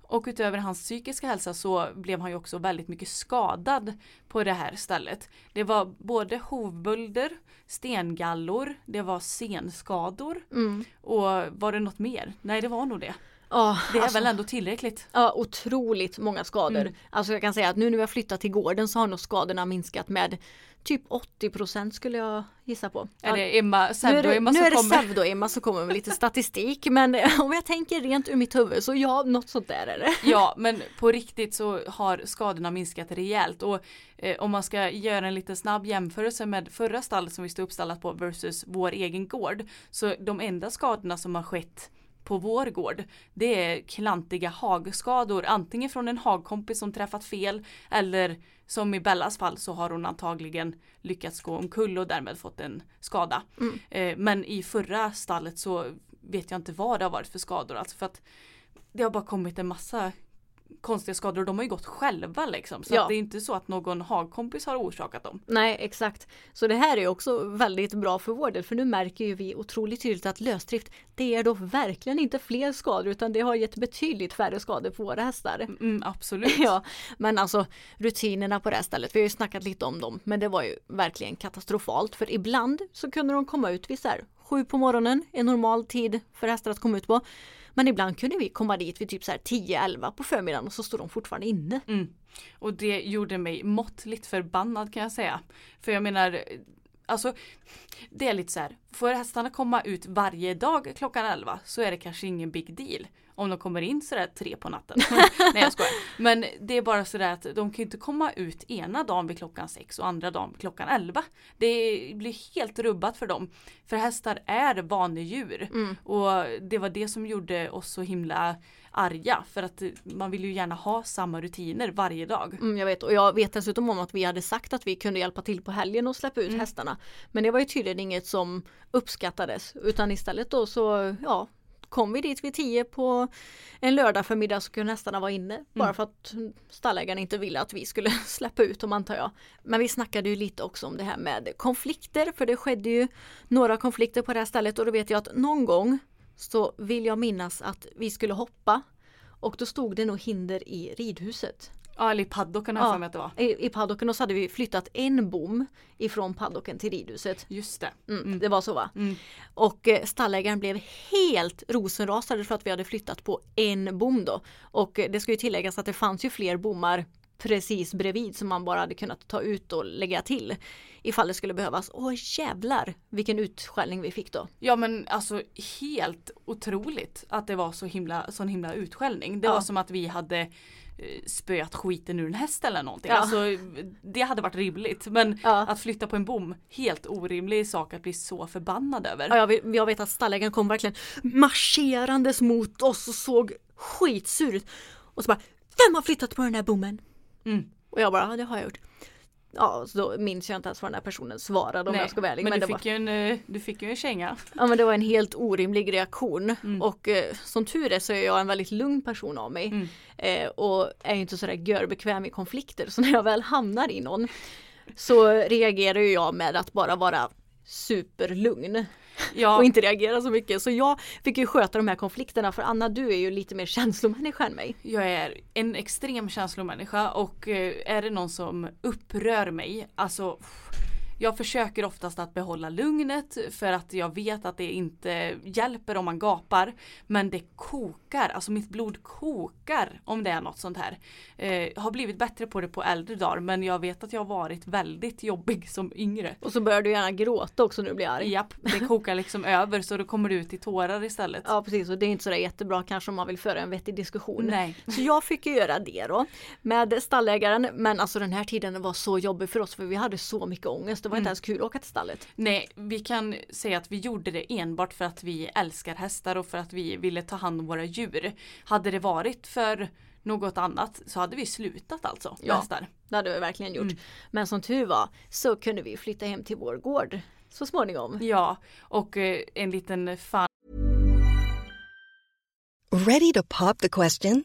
Och utöver hans psykiska hälsa så blev han ju också väldigt mycket skadad på det här stället. Det var både hovbölder, stengallor, det var senskador och var det något mer? Nej det var nog det. Ja, Det är alltså- väl ändå tillräckligt. Ja, otroligt många skador. Mm. Alltså jag kan säga att nu när vi har flyttat till gården så har nog skadorna minskat med typ 80% skulle jag gissa på. Är det Emma, är det, pseudo-Emma nu som är det kommer? pseudo-Emma som kommer med lite statistik men om jag tänker rent ur mitt huvud så ja, något sånt där är det. Ja, men på riktigt så har skadorna minskat rejält och eh, om man ska göra en lite snabb jämförelse med förra stallet som vi stod uppstallat på versus vår egen gård. Så de enda skadorna som har skett på vår gård det är klantiga hagskador. Antingen från en hagkompis som träffat fel eller som i Bellas fall så har hon antagligen lyckats gå omkull och därmed fått en skada. Eh, men i förra stallet så vet jag inte vad det har varit för skador. Alltså för att det har bara kommit en massa konstiga skador och de har ju gått själva liksom. Så Ja. att det är inte så att någon hagkompis har orsakat dem. Nej exakt. Så det här är också väldigt bra för vår del för nu märker ju vi otroligt tydligt att lösdrift det är då verkligen inte fler skador utan det har gett betydligt färre skador på våra hästar. Mm, absolut. Ja, men alltså rutinerna på det här stället, vi har ju snackat lite om dem, men det var ju verkligen katastrofalt för ibland så kunde de komma ut vid så här sju på morgonen, en normal tid för hästar att komma ut på. Men ibland kunde vi komma dit vid typ 10-11 på förmiddagen och så stod de fortfarande inne. Mm. Och det gjorde mig måttligt förbannad kan jag säga. För jag menar, alltså det är lite så här, får hästarna komma ut varje dag klockan 11 så är det kanske ingen big deal. Om de kommer in sådär tre på natten. Nej jag skojar. Men det är bara sådär att de kan ju inte komma ut ena dagen vid klockan 6 och andra dagen vid klockan 11. Det blir helt rubbat för dem. För hästar är vanedjur. Och det var det som gjorde oss så himla arga. För att man vill ju gärna ha samma rutiner varje dag. Mm, jag vet och jag vet dessutom om att vi hade sagt att vi kunde hjälpa till på helgen och släppa ut hästarna. Men det var ju tydligen inget som uppskattades utan istället då så ja kom vi dit vid 10 på en lördag förmiddag så kunde hästarna vara inne. Bara för att stallägaren inte ville att vi skulle släppa ut dem antar jag. Men vi snackade ju lite också om det här med konflikter för det skedde ju några konflikter på det här stället och då vet jag att någon gång så vill jag minnas att vi skulle hoppa och då stod det nog hinder i ridhuset. Ja eller i paddocken har jag för mig att det var. I, i paddocken och så hade vi flyttat en bom ifrån paddocken till ridhuset. Just det. Mm, Det var så va? Mm. Och eh, stallägaren blev helt rosenrasande för att vi hade flyttat på en bom då. Och eh, det ska ju tilläggas att det fanns ju fler bommar precis bredvid som man bara hade kunnat ta ut och lägga till ifall det skulle behövas. Åh jävlar vilken utskällning vi fick då. Ja men alltså helt otroligt att det var så himla, sån himla utskällning. Det Ja. var som att vi hade spöat skiten ur en häst eller någonting. Ja. Alltså, det hade varit rimligt. Men Ja. att flytta på en bom, helt orimlig sak att bli så förbannad över. Ja, jag, vet, jag vet att stallägaren kom verkligen marscherandes mot oss och såg skitsur ut. Och så bara, vem har flyttat på den här bommen? Mm. Och jag bara, ja, det har jag gjort. Ja, så då minns jag inte ens vad den här personen svarade om jag ska vara ärlig. men, Men, du, det var, fick ju en, eh, du fick ju en känga. ja, men det var en helt orimlig reaktion. Mm. Och eh, som tur är så är jag en väldigt lugn person av mig. Mm. Eh, och är inte sådär görbekväm i konflikter. Så när jag väl hamnar i någon så reagerar jag med att bara vara superlugn Ja, och inte reagera så mycket. Så jag fick ju sköta de här konflikterna för Anna du är ju lite mer känslomänniska än mig. jag är en extrem känslomänniska och eh, är det någon som upprör mig, alltså pff, jag försöker oftast att behålla lugnet för att jag vet att det inte hjälper om man gapar. Men det kokar, alltså mitt blod kokar om det är något sånt här. Eh, har blivit bättre på det på äldre dagar men jag vet att jag har varit väldigt jobbig som yngre. Och så börjar du gärna gråta också när du blir arg. Japp, det kokar liksom över så då kommer det ut i tårar istället. Ja precis och det är inte sådär jättebra kanske om man vill föra en vettig diskussion. Nej. Så jag fick ju göra det då med stallägaren men alltså den här tiden var så jobbig för oss för vi hade så mycket ångest. Det var inte ens kul att åka till stallet. Nej, vi kan säga att vi gjorde det enbart för att vi älskar hästar och för att vi ville ta hand om våra djur. Hade det varit för något annat så hade vi slutat alltså med Ja. hästar. Det hade vi verkligen gjort. Mm. Men som tur var så kunde vi flytta hem till vår gård så småningom. Ja, och eh, en liten fun Ready to pop the question?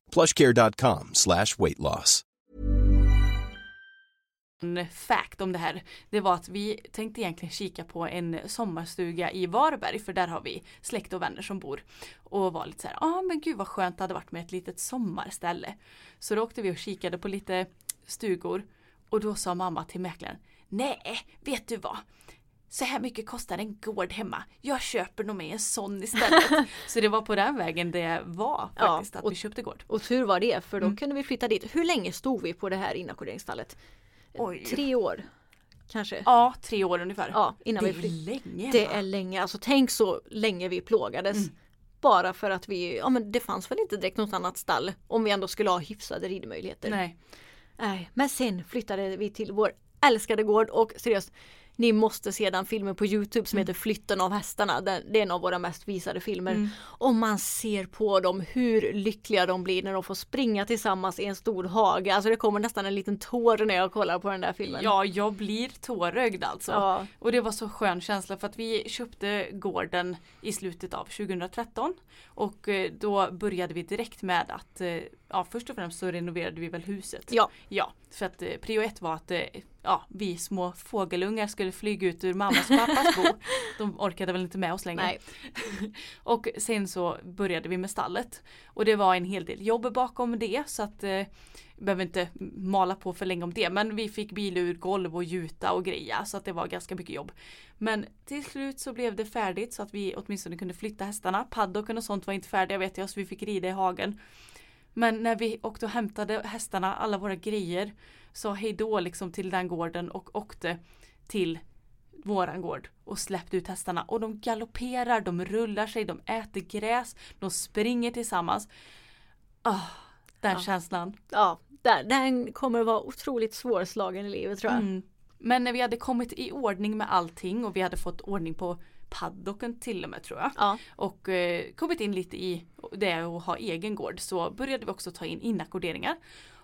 plushcare.com slash weight loss. fact om det här. Det var att vi tänkte egentligen kika på en sommarstuga i Varberg för där har vi släkt och vänner som bor. Och var lite så här, ja ah, men gud vad skönt det hade varit med ett litet sommarställe. Så då åkte vi och kikade på lite stugor och då sa mamma till mäklaren, nej vet du vad? Så här mycket kostar en gård hemma. Jag köper nog med en sån istället. så det var på den vägen det var Ja, faktiskt att och- vi köpte gård. Och tur var det för då Mm. kunde vi flytta dit. Hur länge stod vi på det här inackorderingsstallet? Oj. Tre år kanske? Ja, tre år ungefär. Ja, innan det vi är flytt- länge. Det va? är länge, alltså tänk så länge vi plågades. Mm. Bara för att vi, ja men det fanns väl inte direkt något annat stall om vi ändå skulle ha hyfsade ridmöjligheter. Nej. Nej, men sen flyttade vi till vår älskade gård och seriöst ni måste se den filmen på Youtube som heter Flytten av hästarna. Den- Det är en av våra mest visade filmer. Och man ser på dem hur lyckliga de blir när de får springa tillsammans i en stor hage. Alltså det kommer nästan en liten tår när jag kollar på den där filmen. Ja, jag blir tårögd alltså. Ja. Och det var så skön känsla för att vi köpte gården i slutet av 2013. Och eh, då började vi direkt med att, eh, ja först och främst så renoverade vi väl huset. Ja. Ja, för att eh, prio ett var att ja, vi små fågelungar skulle flyga ut ur mammas och pappas bo. De orkade väl inte med oss längre. Nej. och sen så började vi med stallet. Och det var en hel del jobb bakom det så att eh, behöver inte mala på för länge om det. Men vi fick bil ur golv och gjuta och greja så att det var ganska mycket jobb. Men till slut så blev det färdigt så att vi åtminstone kunde flytta hästarna. Paddocken och sånt var inte färdiga vet jag så vi fick rida i hagen. Men när vi åkte och hämtade hästarna, alla våra grejer, sa hej då liksom till den gården och åkte till våran gård och släppte ut hästarna och de galopperar, de rullar sig, de äter gräs, de springer tillsammans. Ah, den känslan. Ja, den kommer vara otroligt svårslagen i livet tror jag. Mm. Men när vi hade kommit i ordning med allting och vi hade fått ordning på paddocken till och med tror jag. Ja. Och eh, kommit in lite i det att ha egen gård så började vi också ta in inackorderingar.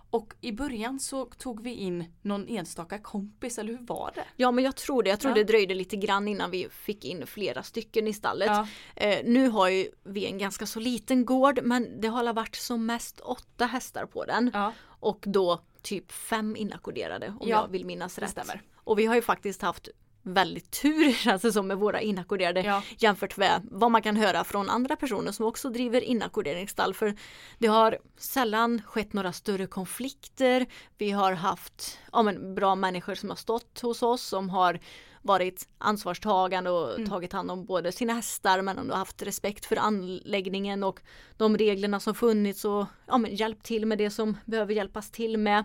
Och i början så tog vi in någon enstaka kompis, eller hur var det? Ja men jag tror det. Jag tror Ja. det dröjde lite grann innan vi fick in flera stycken i stallet. Ja. Eh, nu har ju vi en ganska så liten gård men det har alla varit som mest åtta hästar på den. Ja. Och då typ fem inackorderade om Ja, jag vill minnas rätt. Och vi har ju faktiskt haft väldigt tur känns det som med våra inackorderade Ja. jämfört med vad man kan höra från andra personer som också driver inackorderingsstall. För det har sällan skett några större konflikter. Vi har haft ja, men, bra människor som har stått hos oss som har varit ansvarstagande och Mm. tagit hand om både sina hästar men ändå haft respekt för anläggningen och de reglerna som funnits och ja, men, hjälpt till med det som behöver hjälpas till med.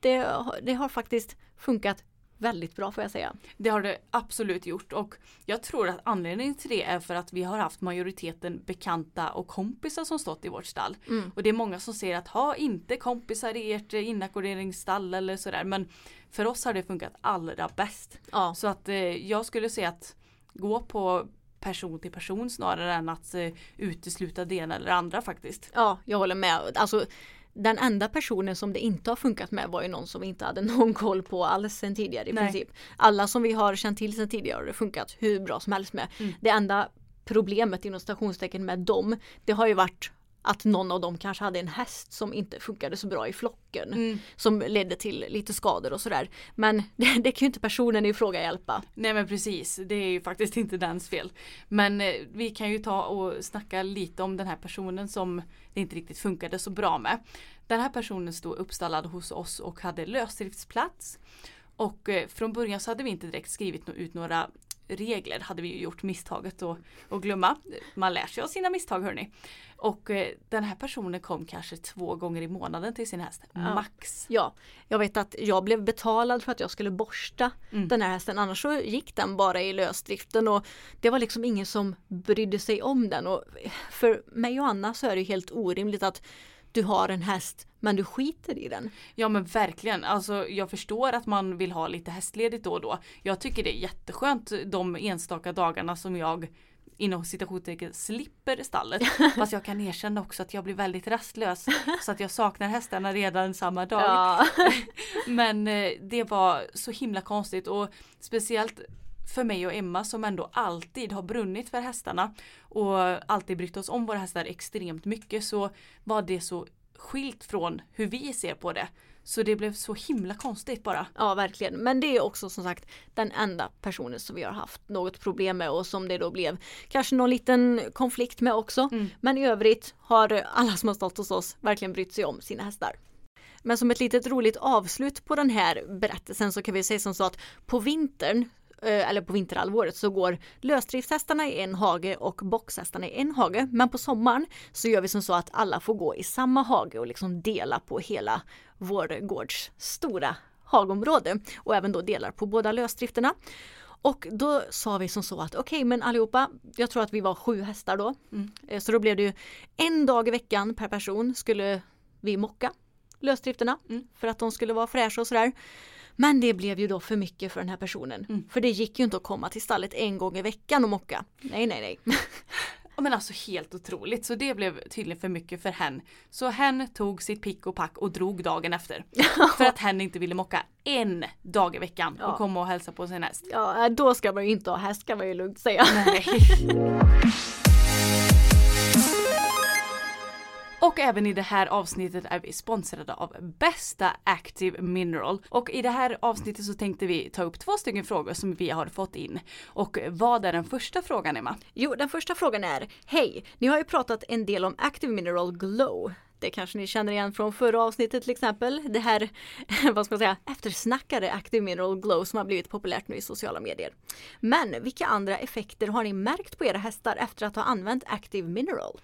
Det, det har faktiskt funkat väldigt bra får jag säga. Det har det absolut gjort och jag tror att anledningen till det är för att vi har haft majoriteten bekanta och kompisar som stått i vårt stall. Mm. Och det är många som säger att ha inte kompisar i ert inackorderingsstall eller sådär men för oss har det funkat allra bäst. Ja. Så att eh, jag skulle säga att gå på person till person snarare än att eh, utesluta det ena eller andra faktiskt. Ja, jag håller med. Alltså, den enda personen som det inte har funkat med var ju någon som vi inte hade någon koll på alls sen tidigare i Nej. princip. Alla som vi har känt till sen tidigare har det funkat hur bra som helst med. Mm. Det enda problemet inom stationstecken med dem, det har ju varit att någon av dem kanske hade en häst som inte funkade så bra i flocken. Mm. Som ledde till lite skador och sådär. Men det, det kan ju inte personen i fråga hjälpa. Nej men precis, det är ju faktiskt inte dens fel. Men eh, vi kan ju ta och snacka lite om den här personen som det inte riktigt funkade så bra med. Den här personen stod uppstallad hos oss och hade lösdriftsplats. Och eh, från början så hade vi inte direkt skrivit ut några regler, hade vi ju gjort misstaget att att glömma. Man lär sig av sina misstag hörni. Och eh, den här personen kom kanske två gånger i månaden till sin häst, max. Ja, jag vet att jag blev betalad för att jag skulle borsta Mm. den här hästen. Annars så gick den bara i lösdriften och det var liksom ingen som brydde sig om den. Och för mig och Anna så är det helt orimligt att du har en häst men du skiter i den. Ja men verkligen. Alltså jag förstår att man vill ha lite hästledigt då och då. Jag tycker det är jätteskönt de enstaka dagarna som jag inom citationstecken slipper stallet. Fast jag kan erkänna också att jag blir väldigt rastlös. Så att jag saknar hästarna redan samma dag. Ja. Men eh, det var så himla konstigt och speciellt för mig och Emma som ändå alltid har brunnit för hästarna och alltid brytt oss om våra hästar extremt mycket så var det så skilt från hur vi ser på det. Så det blev så himla konstigt bara. Ja, verkligen. Men det är också som sagt den enda personen som vi har haft något problem med och som det då blev kanske någon liten konflikt med också. Men i övrigt har alla som har stått hos oss verkligen brytt sig om sina hästar. Men som ett litet roligt avslut på den här berättelsen så kan vi säga som så att på vintern eller på vinterhalvåret så går lösdriftshästarna i en hage och boxhästarna i en hage. Men på sommaren så gör vi som så att alla får gå i samma hage och liksom dela på hela vår gårds stora hagområde och även då delar på båda lösdrifterna. Och då sa vi som så att okej men allihopa, jag tror att vi var sju hästar då. Eh, Så då blev det ju en dag i veckan per person skulle vi mocka lösdrifterna för att de skulle vara fräscha och sådär. Men det blev ju då för mycket för den här personen. För det gick ju inte att komma till stallet en gång i veckan och mocka. Nej, nej, nej. Men alltså helt otroligt. Så det blev tydligen för mycket för hen. Så hen tog sitt pick och pack och drog dagen efter. för att hen inte ville mocka en dag i veckan och komma och hälsa på sin häst. Ja, då ska man ju inte ha häst kan man ju lugnt säga. Nej. Och även i det här avsnittet är vi sponsrade av bästa Active Mineral. Och i det här avsnittet så tänkte vi ta upp två stycken frågor som vi har fått in. Och vad är den första frågan Emma? Jo, den första frågan är Hej! Ni har ju pratat en del om Active Mineral Glow. Det kanske ni känner igen från förra avsnittet till exempel. Det här, vad ska man säga, eftersnackade Active Mineral Glow som har blivit populärt nu i sociala medier. Men vilka andra effekter har ni märkt på era hästar efter att ha använt Active Mineral?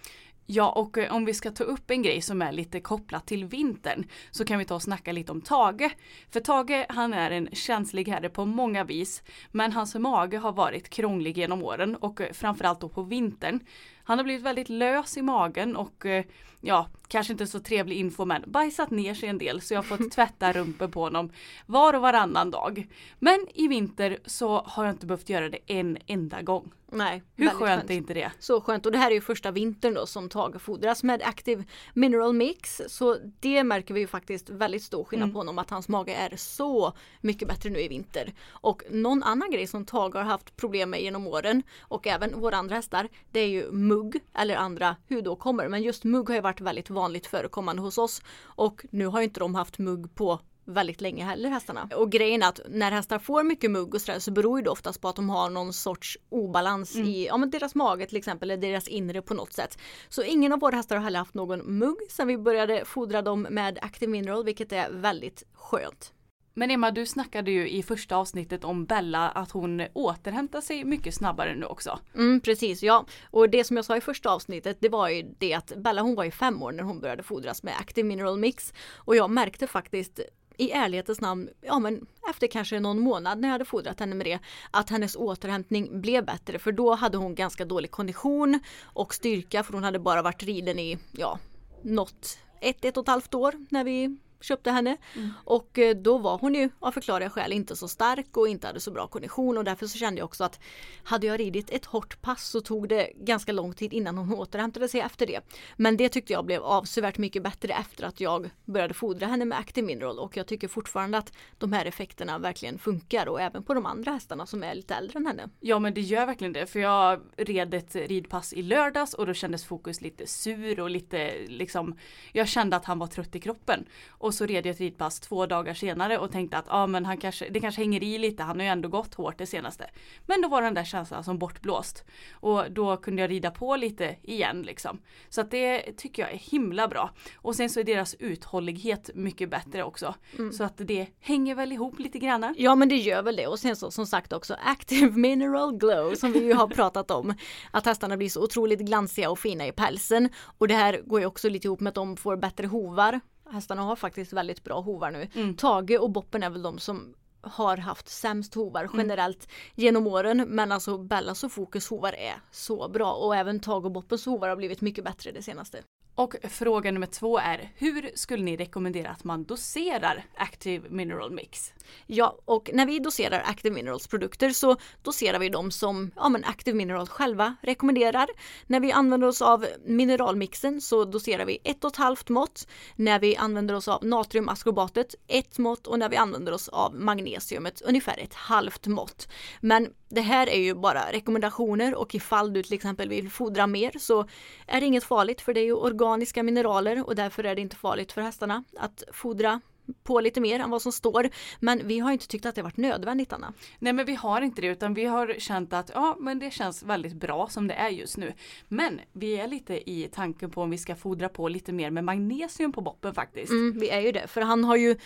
Ja, och eh, om vi ska ta upp en grej som är lite kopplat till vintern så kan vi ta och snacka lite om Tage. För Tage, han är en känslig herre på många vis. Men hans mage har varit krånglig genom åren och eh, framförallt då på vintern. Han har blivit väldigt lös i magen och eh, ja, kanske inte så trevlig info men bajsat ner sig en del så jag har fått tvätta rumpen på honom var och varannan dag. Men i vinter så har jag inte behövt göra det en enda gång. Nej, Hur väldigt skönt är inte det? Så skönt och det här är ju första vintern då som Tage fodras med Active Mineral Mix. Så det märker vi ju faktiskt väldigt stor skillnad Mm. på honom att hans mage är så mycket bättre nu i vinter. Och någon annan grej som Tage har haft problem med genom åren och även våra andra hästar det är ju mugg eller andra hudåkommor. Men just mugg har ju varit väldigt vanligt förekommande hos oss och nu har ju inte de haft mugg på väldigt länge heller hästarna. Och grejen är att när hästar får mycket mugg och sådär så beror det oftast på att de har någon sorts obalans i ja, men deras mage till exempel eller deras inre på något sätt. Så ingen av våra hästar har heller haft någon mugg sen vi började fodra dem med Active Mineral vilket är väldigt skönt. Men Emma, du snackade ju i första avsnittet om Bella att hon återhämtar sig mycket snabbare nu också. Mm, precis, ja. Och det som jag sa i första avsnittet det var ju det att Bella hon var ju fem år när hon började fodras med Active Mineral Mix. Och jag märkte faktiskt i ärlighetens namn, ja men efter kanske någon månad när jag hade fodrat henne med det, att hennes återhämtning blev bättre för då hade hon ganska dålig kondition och styrka för hon hade bara varit riden i, ja, något ett, ett och ett halvt år när vi köpte henne. Mm. Och eh, då var hon ju av förklarliga skäl inte så stark och inte hade så bra kondition och därför så kände jag också att hade jag ridit ett hårt pass så tog det ganska lång tid innan hon återhämtade sig efter det. Men det tyckte jag blev avsevärt mycket bättre efter att jag började fodra henne med Active Mineral och jag tycker fortfarande att de här effekterna verkligen funkar och även på de andra hästarna som är lite äldre än henne. Ja men det gör verkligen det för jag red ett ridpass i lördags och då kändes fokus lite sur och lite liksom jag kände att han var trött i kroppen. Och och så red jag ett ridpass två dagar senare och tänkte att ah, men han kanske, det kanske hänger i lite, han har ju ändå gått hårt det senaste. Men då var den där känslan som bortblåst. Och då kunde jag rida på lite igen liksom. Så att det tycker jag är himla bra. Och sen så är deras uthållighet mycket bättre också. Mm. Så att det hänger väl ihop lite grann. Ja men det gör väl det och sen så som sagt också Active Mineral Glow som vi ju har pratat om. Att hästarna blir så otroligt glansiga och fina i pälsen. Och det här går ju också lite ihop med att de får bättre hovar hästarna har faktiskt väldigt bra hovar nu. Mm. Tage och Boppen är väl de som har haft sämst hovar mm. generellt mm. genom åren men alltså Bellas och Fokus hovar är så bra och även Tage och Boppens hovar har blivit mycket bättre det senaste. Och fråga nummer två är hur skulle ni rekommendera att man doserar Active Mineral Mix? Ja, och när vi doserar Active Minerals produkter så doserar vi dem som ja, men Active Mineral själva rekommenderar. När vi använder oss av mineralmixen så doserar vi ett och ett halvt mått. När vi använder oss av natriumaskrobatet ett mått och när vi använder oss av magnesiumet ungefär ett halvt mått. Men det här är ju bara rekommendationer och ifall du till exempel vill fodra mer så är det inget farligt för det är ju organiska mineraler och därför är det inte farligt för hästarna att fodra på lite mer än vad som står. Men vi har inte tyckt att det varit nödvändigt Anna. Nej men vi har inte det utan vi har känt att ja men det känns väldigt bra som det är just nu. Men vi är lite i tanken på om vi ska fodra på lite mer med magnesium på boppen faktiskt. Mm, vi är ju det för han har ju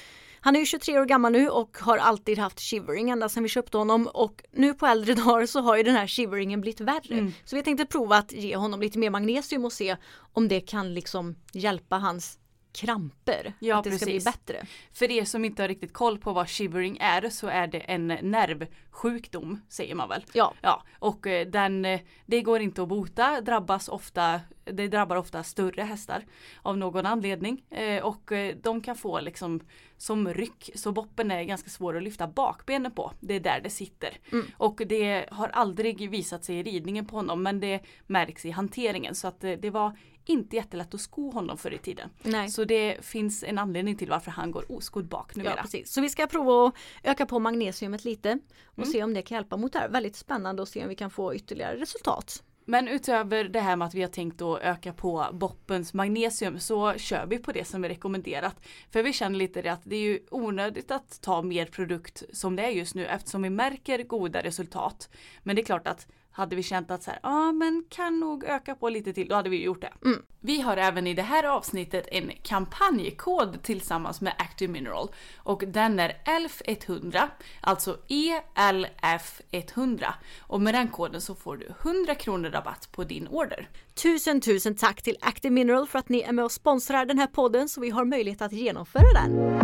han är ju 23 år gammal nu och har alltid haft shivering ända sedan vi köpte honom och nu på äldre dagar så har ju den här shiveringen blivit värre. Mm. Så vi tänkte prova att ge honom lite mer magnesium och se om det kan liksom hjälpa hans kramper. Ja, att det precis. ska bli bättre. För er som inte har riktigt koll på vad shivering är så är det en nervsjukdom säger man väl. Ja. ja och eh, den, eh, det går inte att bota, drabbas ofta, det drabbar ofta större hästar av någon anledning. Eh, och de kan få liksom som ryck så boppen är ganska svår att lyfta bakbenen på. Det är där det sitter. Mm. Och det har aldrig visat sig i ridningen på honom men det märks i hanteringen så att det var inte jättelätt att sko honom förr i tiden. Nej. Så det finns en anledning till varför han går oskodd bak numera. Ja, precis. Så vi ska prova att öka på magnesiumet lite och mm. se om det kan hjälpa mot det här. Väldigt spännande att se om vi kan få ytterligare resultat. Men utöver det här med att vi har tänkt att öka på boppens magnesium så kör vi på det som är rekommenderat. För vi känner lite det att det är ju onödigt att ta mer produkt som det är just nu eftersom vi märker goda resultat. Men det är klart att hade vi känt att så ja men kan nog öka på lite till, då hade vi gjort det. Mm. Vi har även i det här avsnittet en kampanjkod tillsammans med Active Mineral och den är ELF100, alltså ELF100 och med den koden så får du 100 kronor rabatt på din order. Tusen tusen tack till Active Mineral för att ni är med och sponsrar den här podden så vi har möjlighet att genomföra den.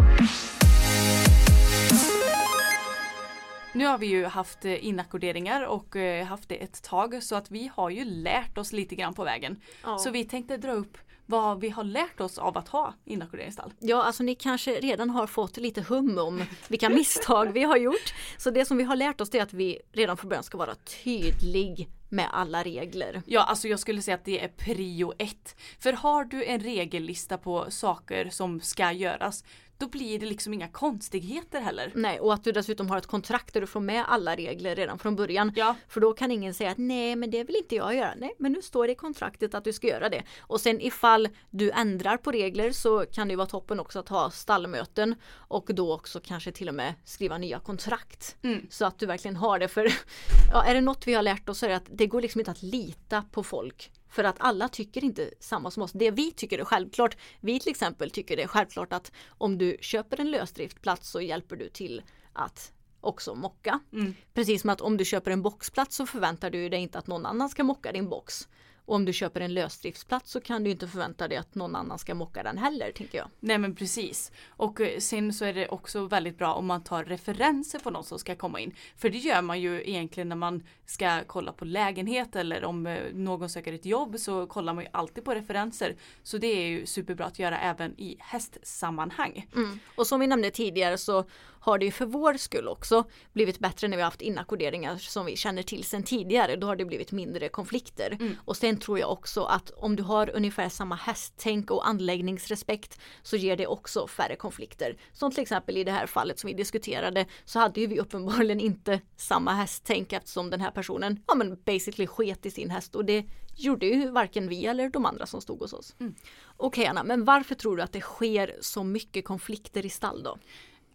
Nu har vi ju haft eh, inackorderingar och eh, haft det ett tag så att vi har ju lärt oss lite grann på vägen. Ja. Så vi tänkte dra upp vad vi har lärt oss av att ha inackorderingsstall. Ja, alltså ni kanske redan har fått lite hum om vilka misstag vi har gjort. Så det som vi har lärt oss är att vi redan från början ska vara tydlig med alla regler. Ja, alltså jag skulle säga att det är prio ett. För har du en regellista på saker som ska göras, då blir det liksom inga konstigheter heller. Nej och att du dessutom har ett kontrakt där du får med alla regler redan från början. Ja. För då kan ingen säga att nej men det vill inte jag göra. Nej men nu står det i kontraktet att du ska göra det. Och sen ifall du ändrar på regler så kan det vara toppen också att ha stallmöten och då också kanske till och med skriva nya kontrakt. Mm. Så att du verkligen har det. För ja, är det något vi har lärt oss så är det att det går liksom inte att lita på folk för att alla tycker inte samma som oss. Det vi tycker är självklart. Vi till exempel tycker det är självklart att om du köper en lösdriftplats så hjälper du till att också mocka. Mm. Precis som att om du köper en boxplats så förväntar du dig inte att någon annan ska mocka din box. Och om du köper en lösdriftsplats så kan du inte förvänta dig att någon annan ska mocka den heller, tänker jag. Nej men precis. Och eh, sen så är det också väldigt bra om man tar referenser på någon som ska komma in. För det gör man ju egentligen när man ska kolla på lägenhet eller om eh, någon söker ett jobb så kollar man ju alltid på referenser. Så det är ju superbra att göra även i hästsammanhang. Mm. Och som vi nämnde tidigare så har det ju för vår skull också blivit bättre när vi haft inackorderingar som vi känner till sedan tidigare. Då har det blivit mindre konflikter. Mm. Och sen tror jag också att om du har ungefär samma hästtänk och anläggningsrespekt så ger det också färre konflikter. Som till exempel i det här fallet som vi diskuterade så hade ju vi uppenbarligen inte samma hästtänk eftersom den här personen ja men basically sket i sin häst och det gjorde ju varken vi eller de andra som stod hos oss. Mm. Okej Anna, men varför tror du att det sker så mycket konflikter i stall då?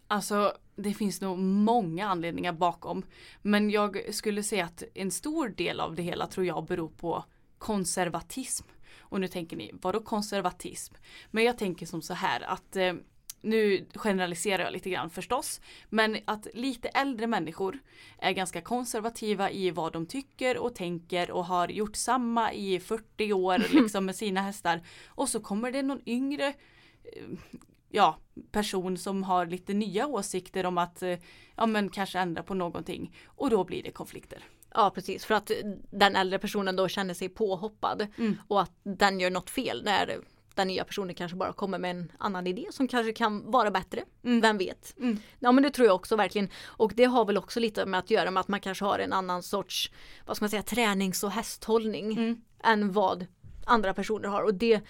Alltså det finns nog många anledningar bakom. Men jag skulle säga att en stor del av det hela tror jag beror på konservatism. Och nu tänker ni, vadå konservatism? Men jag tänker som så här att eh, nu generaliserar jag lite grann förstås. Men att lite äldre människor är ganska konservativa i vad de tycker och tänker och har gjort samma i 40 år liksom med sina hästar. Och så kommer det någon yngre eh, ja, person som har lite nya åsikter om att eh, ja men kanske ändra på någonting och då blir det konflikter. Ja precis, för att den äldre personen då känner sig påhoppad Mm. och att den gör något fel när den nya personen kanske bara kommer med en annan idé som kanske kan vara bättre. Vem vet? Mm. Ja men det tror jag också verkligen. Och det har väl också lite med att göra med att man kanske har en annan sorts, vad ska man säga, tränings och hästhållning Mm. än vad andra personer har. Och det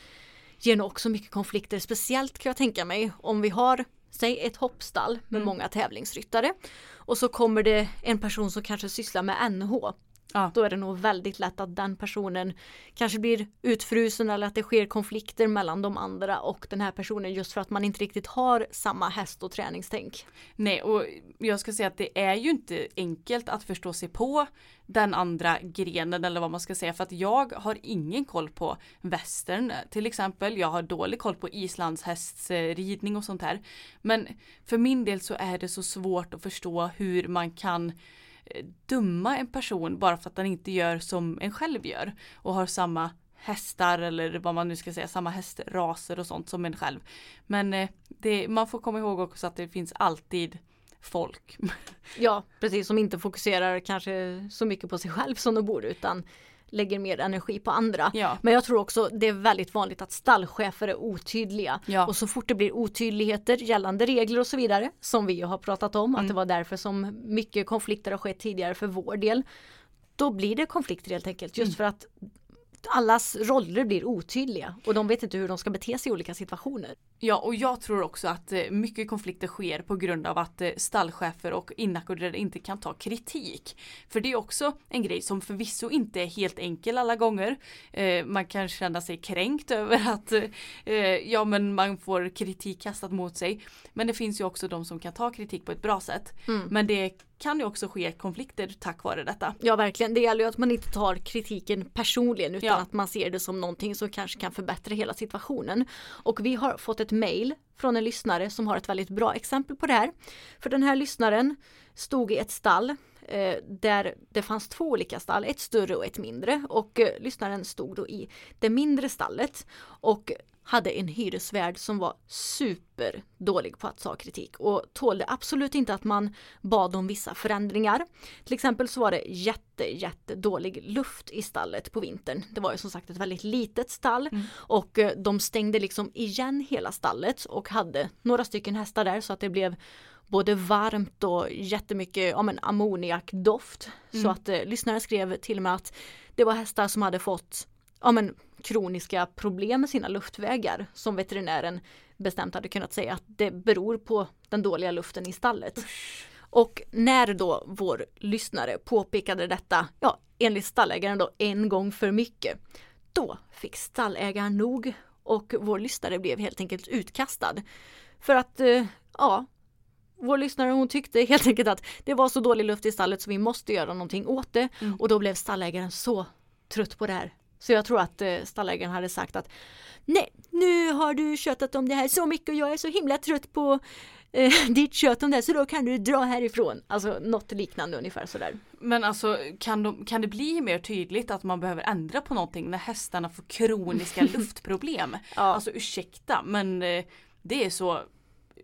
ger nog också mycket konflikter. Speciellt kan jag tänka mig om vi har Säg ett hoppstall med många tävlingsryttare och så kommer det en person som kanske sysslar med NH. Ja. Då är det nog väldigt lätt att den personen kanske blir utfrusen eller att det sker konflikter mellan de andra och den här personen just för att man inte riktigt har samma häst och träningstänk. Nej och jag ska säga att det är ju inte enkelt att förstå sig på den andra grenen eller vad man ska säga för att jag har ingen koll på västern till exempel. Jag har dålig koll på islandshästridning och sånt här. Men för min del så är det så svårt att förstå hur man kan döma en person bara för att den inte gör som en själv gör och har samma hästar eller vad man nu ska säga, samma hästraser och sånt som en själv. Men eh, det, man får komma ihåg också att det finns alltid folk. Ja, precis som inte fokuserar kanske så mycket på sig själv som de borde utan lägger mer energi på andra. Ja. Men jag tror också det är väldigt vanligt att stallchefer är otydliga. Ja. Och så fort det blir otydligheter gällande regler och så vidare, som vi har pratat om, att det var därför som mycket konflikter har skett tidigare för vår del. Då blir det konflikter helt enkelt, just för att allas roller blir otydliga och de vet inte hur de ska bete sig i olika situationer. Ja och jag tror också att eh, mycket konflikter sker på grund av att eh, stallchefer och inackorderade inte kan ta kritik. För det är också en grej som förvisso inte är helt enkel alla gånger. Eh, man kan känna sig kränkt över att ja men man får kritik kastat mot sig. Men det finns ju också de som kan ta kritik på ett bra sätt. Men det kan ju också ske konflikter tack vare detta. Ja verkligen, det gäller ju att man inte tar kritiken personligen utan Ja. att man ser det som någonting som kanske kan förbättra hela situationen. Och vi har fått ett mail från en lyssnare som har ett väldigt bra exempel på det här. För den här lyssnaren stod i ett stall eh, där det fanns två olika stall, ett större och ett mindre. Och eh, lyssnaren stod då i det mindre stallet och hade en hyresvärd som var super dålig på att ta kritik och tålde absolut inte att man bad om vissa förändringar. Till exempel så var det jätte, jätte dålig luft i stallet på vintern. Det var ju som sagt ett väldigt litet stall och eh, de stängde liksom igen hela stallet och hade några stycken hästar där så att det blev både varmt och jättemycket ja, men ammoniakdoft. Så att eh, lyssnare skrev till och med att det var hästar som hade fått ja, men, kroniska problem med sina luftvägar som veterinären bestämt hade kunnat säga att det beror på den dåliga luften i stallet. Och när då vår lyssnare påpekade detta, ja enligt stallägaren då en gång för mycket, då fick stallägaren nog och vår lyssnare blev helt enkelt utkastad. För att, eh, ja, vår lyssnare hon tyckte helt enkelt att det var så dålig luft i stallet så vi måste göra någonting åt det och då blev stallägaren så trött på det här. Så jag tror att eh, stallägaren hade sagt att Nej, nu har du tjötat om det här så mycket och jag är så himla trött på eh, dit kött om det så då kan du dra härifrån. Alltså något liknande ungefär sådär. Men alltså kan, de, kan det bli mer tydligt att man behöver ändra på någonting när hästarna får kroniska luftproblem? Ja. Alltså ursäkta men eh, det är så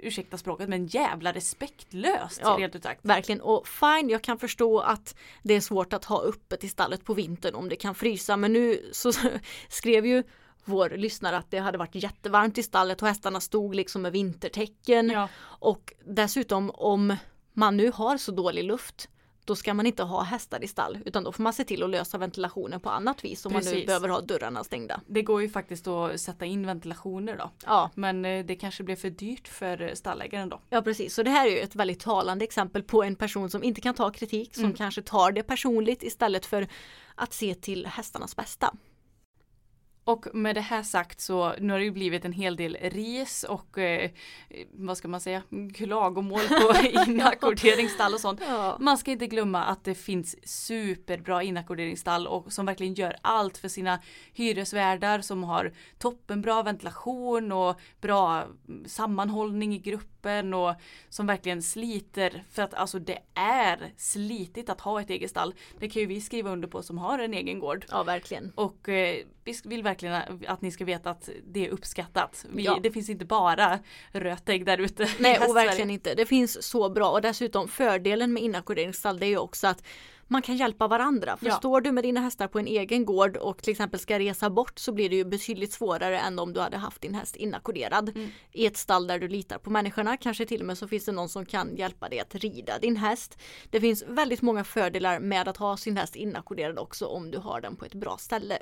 ursäkta språket, men jävla respektlöst Ja. rent ut sagt. Verkligen och fine, jag kan förstå att det är svårt att ha öppet i stallet på vintern om det kan frysa men nu så skrev ju vår lyssnare att det hade varit jättevarmt i stallet och hästarna stod liksom med vintertecken Ja. och dessutom om man nu har så dålig luft då ska man inte ha hästar i stall utan då får man se till att lösa ventilationen på annat vis om man nu Precis. behöver ha dörrarna stängda. Det går ju faktiskt att sätta in ventilationer då. Ja, Men eh, det kanske blev för dyrt för stallägaren då. Ja precis, så det här är ju ett väldigt talande exempel på en person som inte kan ta kritik, som kanske tar det personligt istället för att se till hästarnas bästa. Och med det här sagt så nu har det ju blivit en hel del ris och eh, vad ska man säga klagomål på inackorderingsstall och sånt. Ja. Man ska inte glömma att det finns superbra inackorderingsstall och som verkligen gör allt för sina hyresvärdar som har toppenbra ventilation och bra mm, sammanhållning i gruppen och som verkligen sliter för att alltså det är slitigt att ha ett eget stall. Det kan ju vi skriva under på som har en egen gård. Ja verkligen. Och eh, vi vill verkligen att ni ska veta att det är uppskattat. Vi, Ja. Det finns inte bara rötägg där ute. Nej och verkligen inte. Det finns så bra och dessutom fördelen med inackorderingsstall det är ju också att man kan hjälpa varandra. För Ja. står du med dina hästar på en egen gård och till exempel ska resa bort så blir det ju betydligt svårare än om du hade haft din häst inackorderad Mm. i ett stall där du litar på människorna. Kanske till och med så finns det någon som kan hjälpa dig att rida din häst. Det finns väldigt många fördelar med att ha sin häst inackorderad också om du har den på ett bra ställe.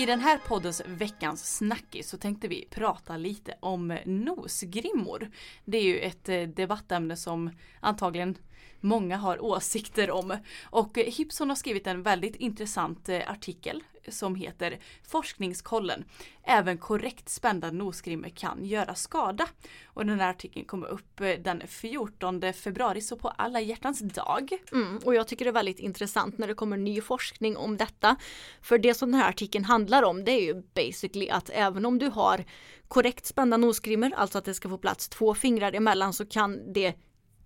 I den här poddens veckans snackis så tänkte vi prata lite om nosgrimmor. Det är ju ett eh, debattämne som antagligen många har åsikter om. Och Hipson har skrivit en väldigt intressant eh, artikel som heter Forskningskollen. Även korrekt spända nosgrimmor kan göra skada. Och den här artikeln kommer upp eh, den 14 februari, så på alla hjärtans dag. Mm, och jag tycker det är väldigt intressant när det kommer ny forskning om detta. För det som den här artikeln handlar om det är ju basically att även om du har korrekt spända nosgrimmor, alltså att det ska få plats två fingrar emellan så kan det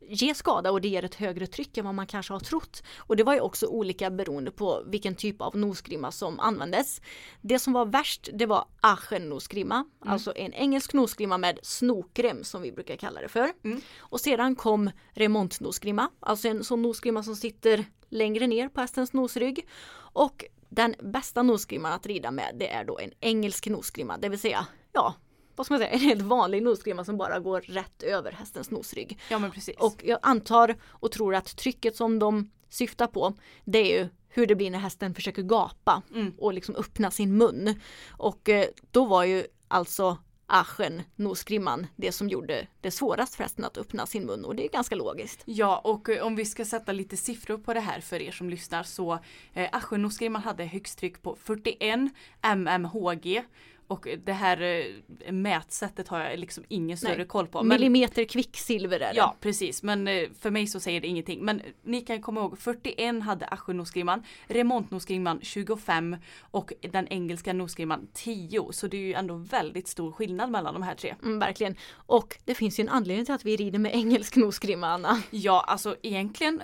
ge skada och det ger ett högre tryck än vad man kanske har trott. Och det var ju också olika beroende på vilken typ av nosgrimma som användes. Det som var värst det var Aachen nosgrimma, alltså en engelsk nosgrimma med snokrem som vi brukar kalla det för. Och sedan kom remontnosgrimma, alltså en sån nosgrimma som sitter längre ner på hästens nosrygg. Och den bästa nosgrimman att rida med det är då en engelsk nosgrimma, det vill säga ja, vad ska man säga, en helt vanlig nosgrimma som bara går rätt över hästens nosrygg. Ja men precis. Och jag antar och tror att trycket som de syftar på det är ju hur det blir när hästen försöker gapa och liksom öppna sin mun. Och eh, då var ju alltså Aschen, nosgrimman, det som gjorde det svårast för hästen att öppna sin mun och det är ganska logiskt. Ja och eh, om vi ska sätta lite siffror på det här för er som lyssnar så eh, Aschennosgrimman hade högst tryck på 41 mmHg och det här eh, mätsättet har jag liksom ingen större Nej. koll på. Men, Millimeter kvicksilver är det. ja precis men eh, för mig så säger det ingenting. Men ni kan komma ihåg 41 hade Aschennosgrimman, remontnosgrimman 25 och den engelska nosgrimman 10. Så det är ju ändå väldigt stor skillnad mellan de här tre. Mm, verkligen. Och det finns ju en anledning till att vi rider med engelsk nosgrimma Anna. Ja, alltså egentligen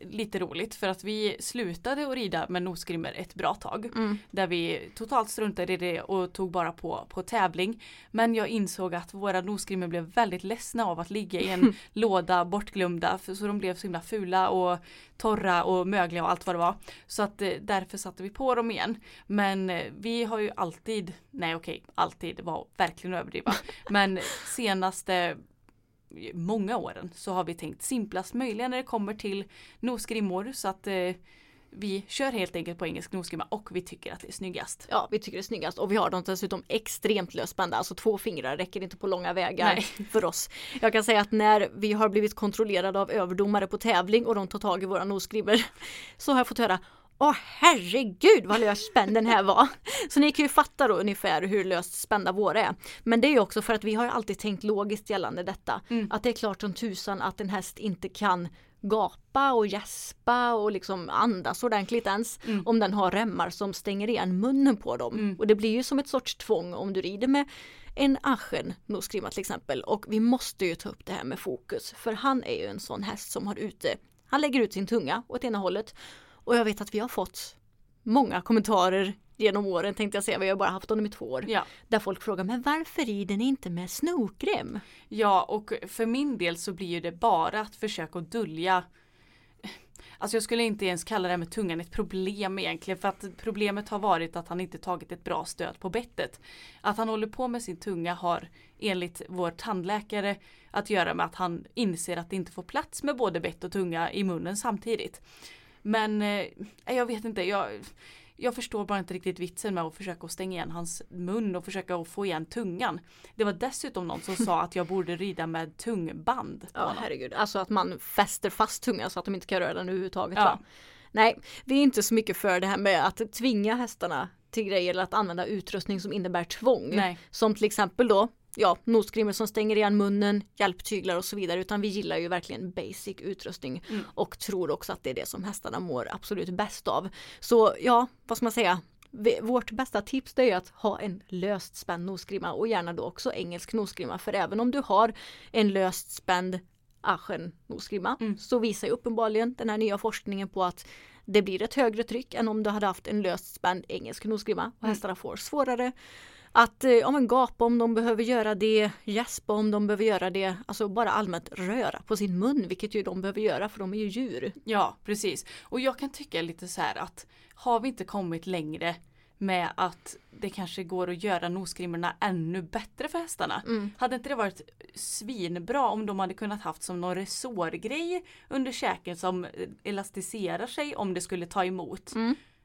lite roligt för att vi slutade att rida med nosgrimmor ett bra tag. Där vi totalt struntade i det och tog bara på, på tävling. Men jag insåg att våra nosgrimmor blev väldigt ledsna av att ligga i en låda bortglömda. För, så de blev så himla fula och torra och mögliga och allt vad det var. Så att eh, därför satte vi på dem igen. Men eh, vi har ju alltid, nej okej, alltid var verkligen överdriva. Men senaste många åren så har vi tänkt simplast möjliga när det kommer till nosgrimmor så att eh, vi kör helt enkelt på engelsk nosgrimma och vi tycker att det är snyggast. Ja, vi tycker det är snyggast och vi har dem dessutom extremt lösspända, alltså två fingrar räcker inte på långa vägar Nej. för oss. Jag kan säga att när vi har blivit kontrollerade av överdomare på tävling och de tar tag i våra nosgrimmor så har jag fått höra Åh herregud vad löst spänd den här var! Så ni kan ju fatta då ungefär hur löst spända våra är. Men det är också för att vi har alltid tänkt logiskt gällande detta. Att det är klart som tusan att en häst inte kan gapa och gäspa och liksom andas ordentligt ens om den har remmar som stänger igen munnen på dem. Och det blir ju som ett sorts tvång om du rider med en aschen nosgrimma till exempel och vi måste ju ta upp det här med fokus för han är ju en sån häst som har ute, han lägger ut sin tunga åt ena hållet och jag vet att vi har fått många kommentarer genom åren tänkte jag säga, vi har bara haft honom i två år. Ja. Där folk frågar, men varför rider ni inte med snokrem? Ja, och för min del så blir ju det bara att försöka dölja Alltså jag skulle inte ens kalla det här med tungan ett problem egentligen för att problemet har varit att han inte tagit ett bra stöd på bettet. Att han håller på med sin tunga har enligt vår tandläkare att göra med att han inser att det inte får plats med både bett och tunga i munnen samtidigt. Men eh, jag vet inte, jag, jag förstår bara inte riktigt vitsen med att försöka stänga igen hans mun och försöka få igen tungan. Det var dessutom någon som sa att jag borde rida med tungband. Ja herregud, alltså att man fäster fast tungan så att de inte kan röra den överhuvudtaget. Ja. Va? Nej, vi är inte så mycket för det här med att tvinga hästarna till grejer eller att använda utrustning som innebär tvång. Nej. Som till exempel då ja, nosgrimmor som stänger igen munnen, hjälptyglar och så vidare utan vi gillar ju verkligen basic utrustning Mm. och tror också att det är det som hästarna mår absolut bäst av. Så ja, vad ska man säga? Vårt bästa tips är att ha en löst spänd nosgrimma och gärna då också engelsk nosgrimma för även om du har en löst spänd aschen nosgrimma Mm. så visar ju uppenbarligen den här nya forskningen på att det blir ett högre tryck än om du hade haft en löst spänd engelsk nosgrimma och hästarna får svårare att eh, ja, men gapa om de behöver göra det, gäspa om de behöver göra det, alltså bara allmänt röra på sin mun, vilket ju de behöver göra för de är ju djur. Ja, precis. Och jag kan tycka lite så här att har vi inte kommit längre med att det kanske går att göra nosgrimmorna ännu bättre för hästarna. Hade inte det varit svinbra om de hade kunnat haft som någon resårgrej under käken som elastiserar sig om det skulle ta emot.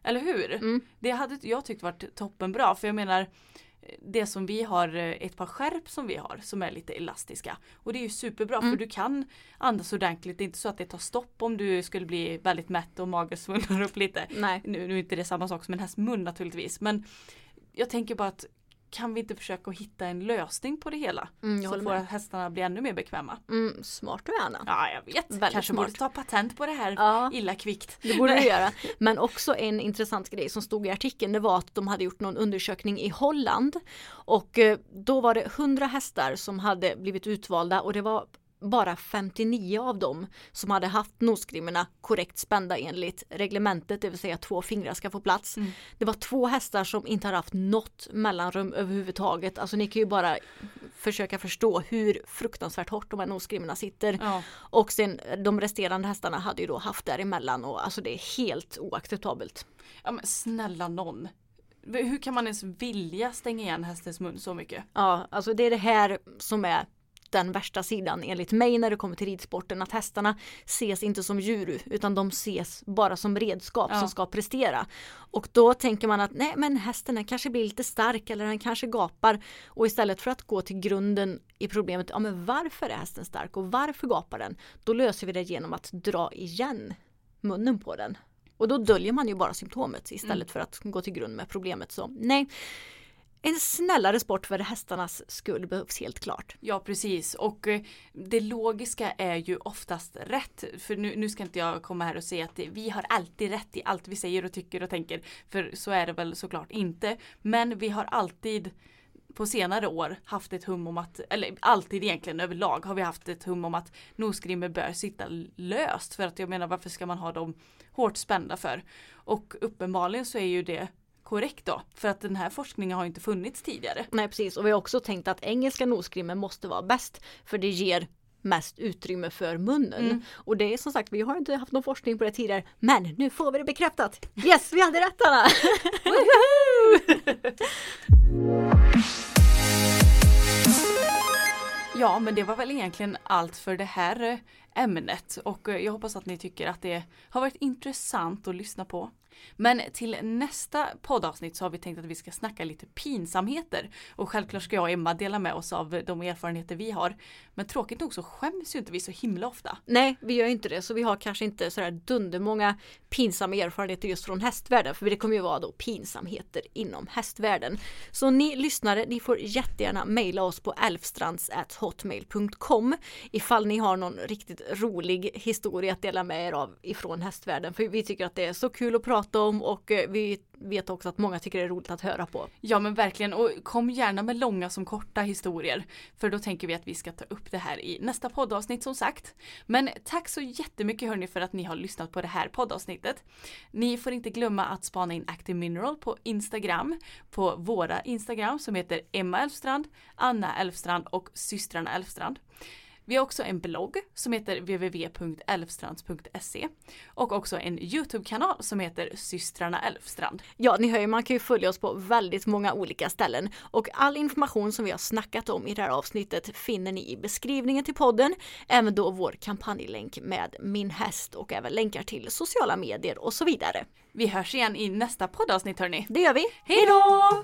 Eller hur? Det hade jag tyckt varit toppenbra för jag menar det som vi har, eh, ett par skärp som vi har som är lite elastiska. Och det är ju superbra för du kan andas ordentligt. Det är inte så att det tar stopp om du skulle bli väldigt mätt och magen svullnar upp lite. Nej. Nu, nu är inte det samma sak som en hästs mun naturligtvis. Men jag tänker bara att kan vi inte försöka hitta en lösning på det hela? Mm, så får hästarna bli ännu mer bekväma. Mm, smart du är Anna. Ja jag vet. Väldigt Kanske smart. borde ta patent på det här Ja. illa kvickt. Det borde du göra. Men också en intressant grej som stod i artikeln det var att de hade gjort någon undersökning i Holland och eh, då var det 100 hästar som hade blivit utvalda och det var bara 59 av dem som hade haft nosgrimmorna korrekt spända enligt reglementet, det vill säga två fingrar ska få plats. Det var två hästar som inte hade haft något mellanrum överhuvudtaget. Alltså ni kan ju bara försöka förstå hur fruktansvärt hårt de här nosgrimmorna sitter. Ja. Och sen de resterande hästarna hade ju då haft däremellan och alltså det är helt oacceptabelt. Ja men snälla någon. Hur kan man ens vilja stänga igen hästens mun så mycket? Ja, alltså det är det här som är den värsta sidan enligt mig när det kommer till ridsporten att hästarna ses inte som djur utan de ses bara som redskap Ja. som ska prestera. Och då tänker man att nej men hästen kanske blir lite stark eller den kanske gapar och istället för att gå till grunden i problemet, ja men varför är hästen stark och varför gapar den? Då löser vi det genom att dra igen munnen på den. Och då döljer man ju bara symptomet istället för att gå till grund med problemet. Så nej, en snällare sport för hästarnas skull behövs helt klart. Ja precis och eh, det logiska är ju oftast rätt. För nu, nu ska inte jag komma här och säga att vi har alltid rätt i allt vi säger och tycker och tänker. För så är det väl såklart inte. Men vi har alltid på senare år haft ett hum om att, eller alltid egentligen överlag har vi haft ett hum om att nosgrimmor bör sitta löst. För att jag menar varför ska man ha dem hårt spända för? Och uppenbarligen så är ju det korrekt då. För att den här forskningen har inte funnits tidigare. Nej precis och vi har också tänkt att engelska nosgrimmor måste vara bäst för det ger mest utrymme för munnen. Och det är som sagt, vi har inte haft någon forskning på det tidigare men nu får vi det bekräftat. Yes, vi hade rätt Anna! Ja, men det var väl egentligen allt för det här eh, ämnet och eh, jag hoppas att ni tycker att det har varit intressant att lyssna på. Men till nästa poddavsnitt så har vi tänkt att vi ska snacka lite pinsamheter och självklart ska jag och Emma dela med oss av de erfarenheter vi har. Men tråkigt nog så skäms ju inte vi så himla ofta. Nej, vi gör inte det så vi har kanske inte sådär dundermånga pinsamma erfarenheter just från hästvärlden för det kommer ju vara då pinsamheter inom hästvärlden. Så ni lyssnare, ni får jättegärna mejla oss på elfstrands.hotmail.com ifall ni har någon riktigt rolig historia att dela med er av ifrån hästvärlden för vi tycker att det är så kul att prata prata om och eh, vi vet också att många tycker det är roligt att höra på. Ja men verkligen och kom gärna med långa som korta historier. För då tänker vi att vi ska ta upp det här i nästa poddavsnitt som sagt. Men tack så jättemycket hörni för att ni har lyssnat på det här poddavsnittet. Ni får inte glömma att spana in Active Mineral på Instagram. På våra Instagram som heter Emma Elfstrand, Anna Elfstrand och systrarna Elfstrand. Vi har också en blogg som heter www.elfstrands.se och också en Youtube-kanal som heter systrarna Elfstrand. Ja, ni hör ju, man kan ju följa oss på väldigt många olika ställen och all information som vi har snackat om i det här avsnittet finner ni i beskrivningen till podden. Även då vår kampanjlänk med min häst och även länkar till sociala medier och så vidare. Vi hörs igen i nästa poddavsnitt hörni. Det gör vi. Hej då!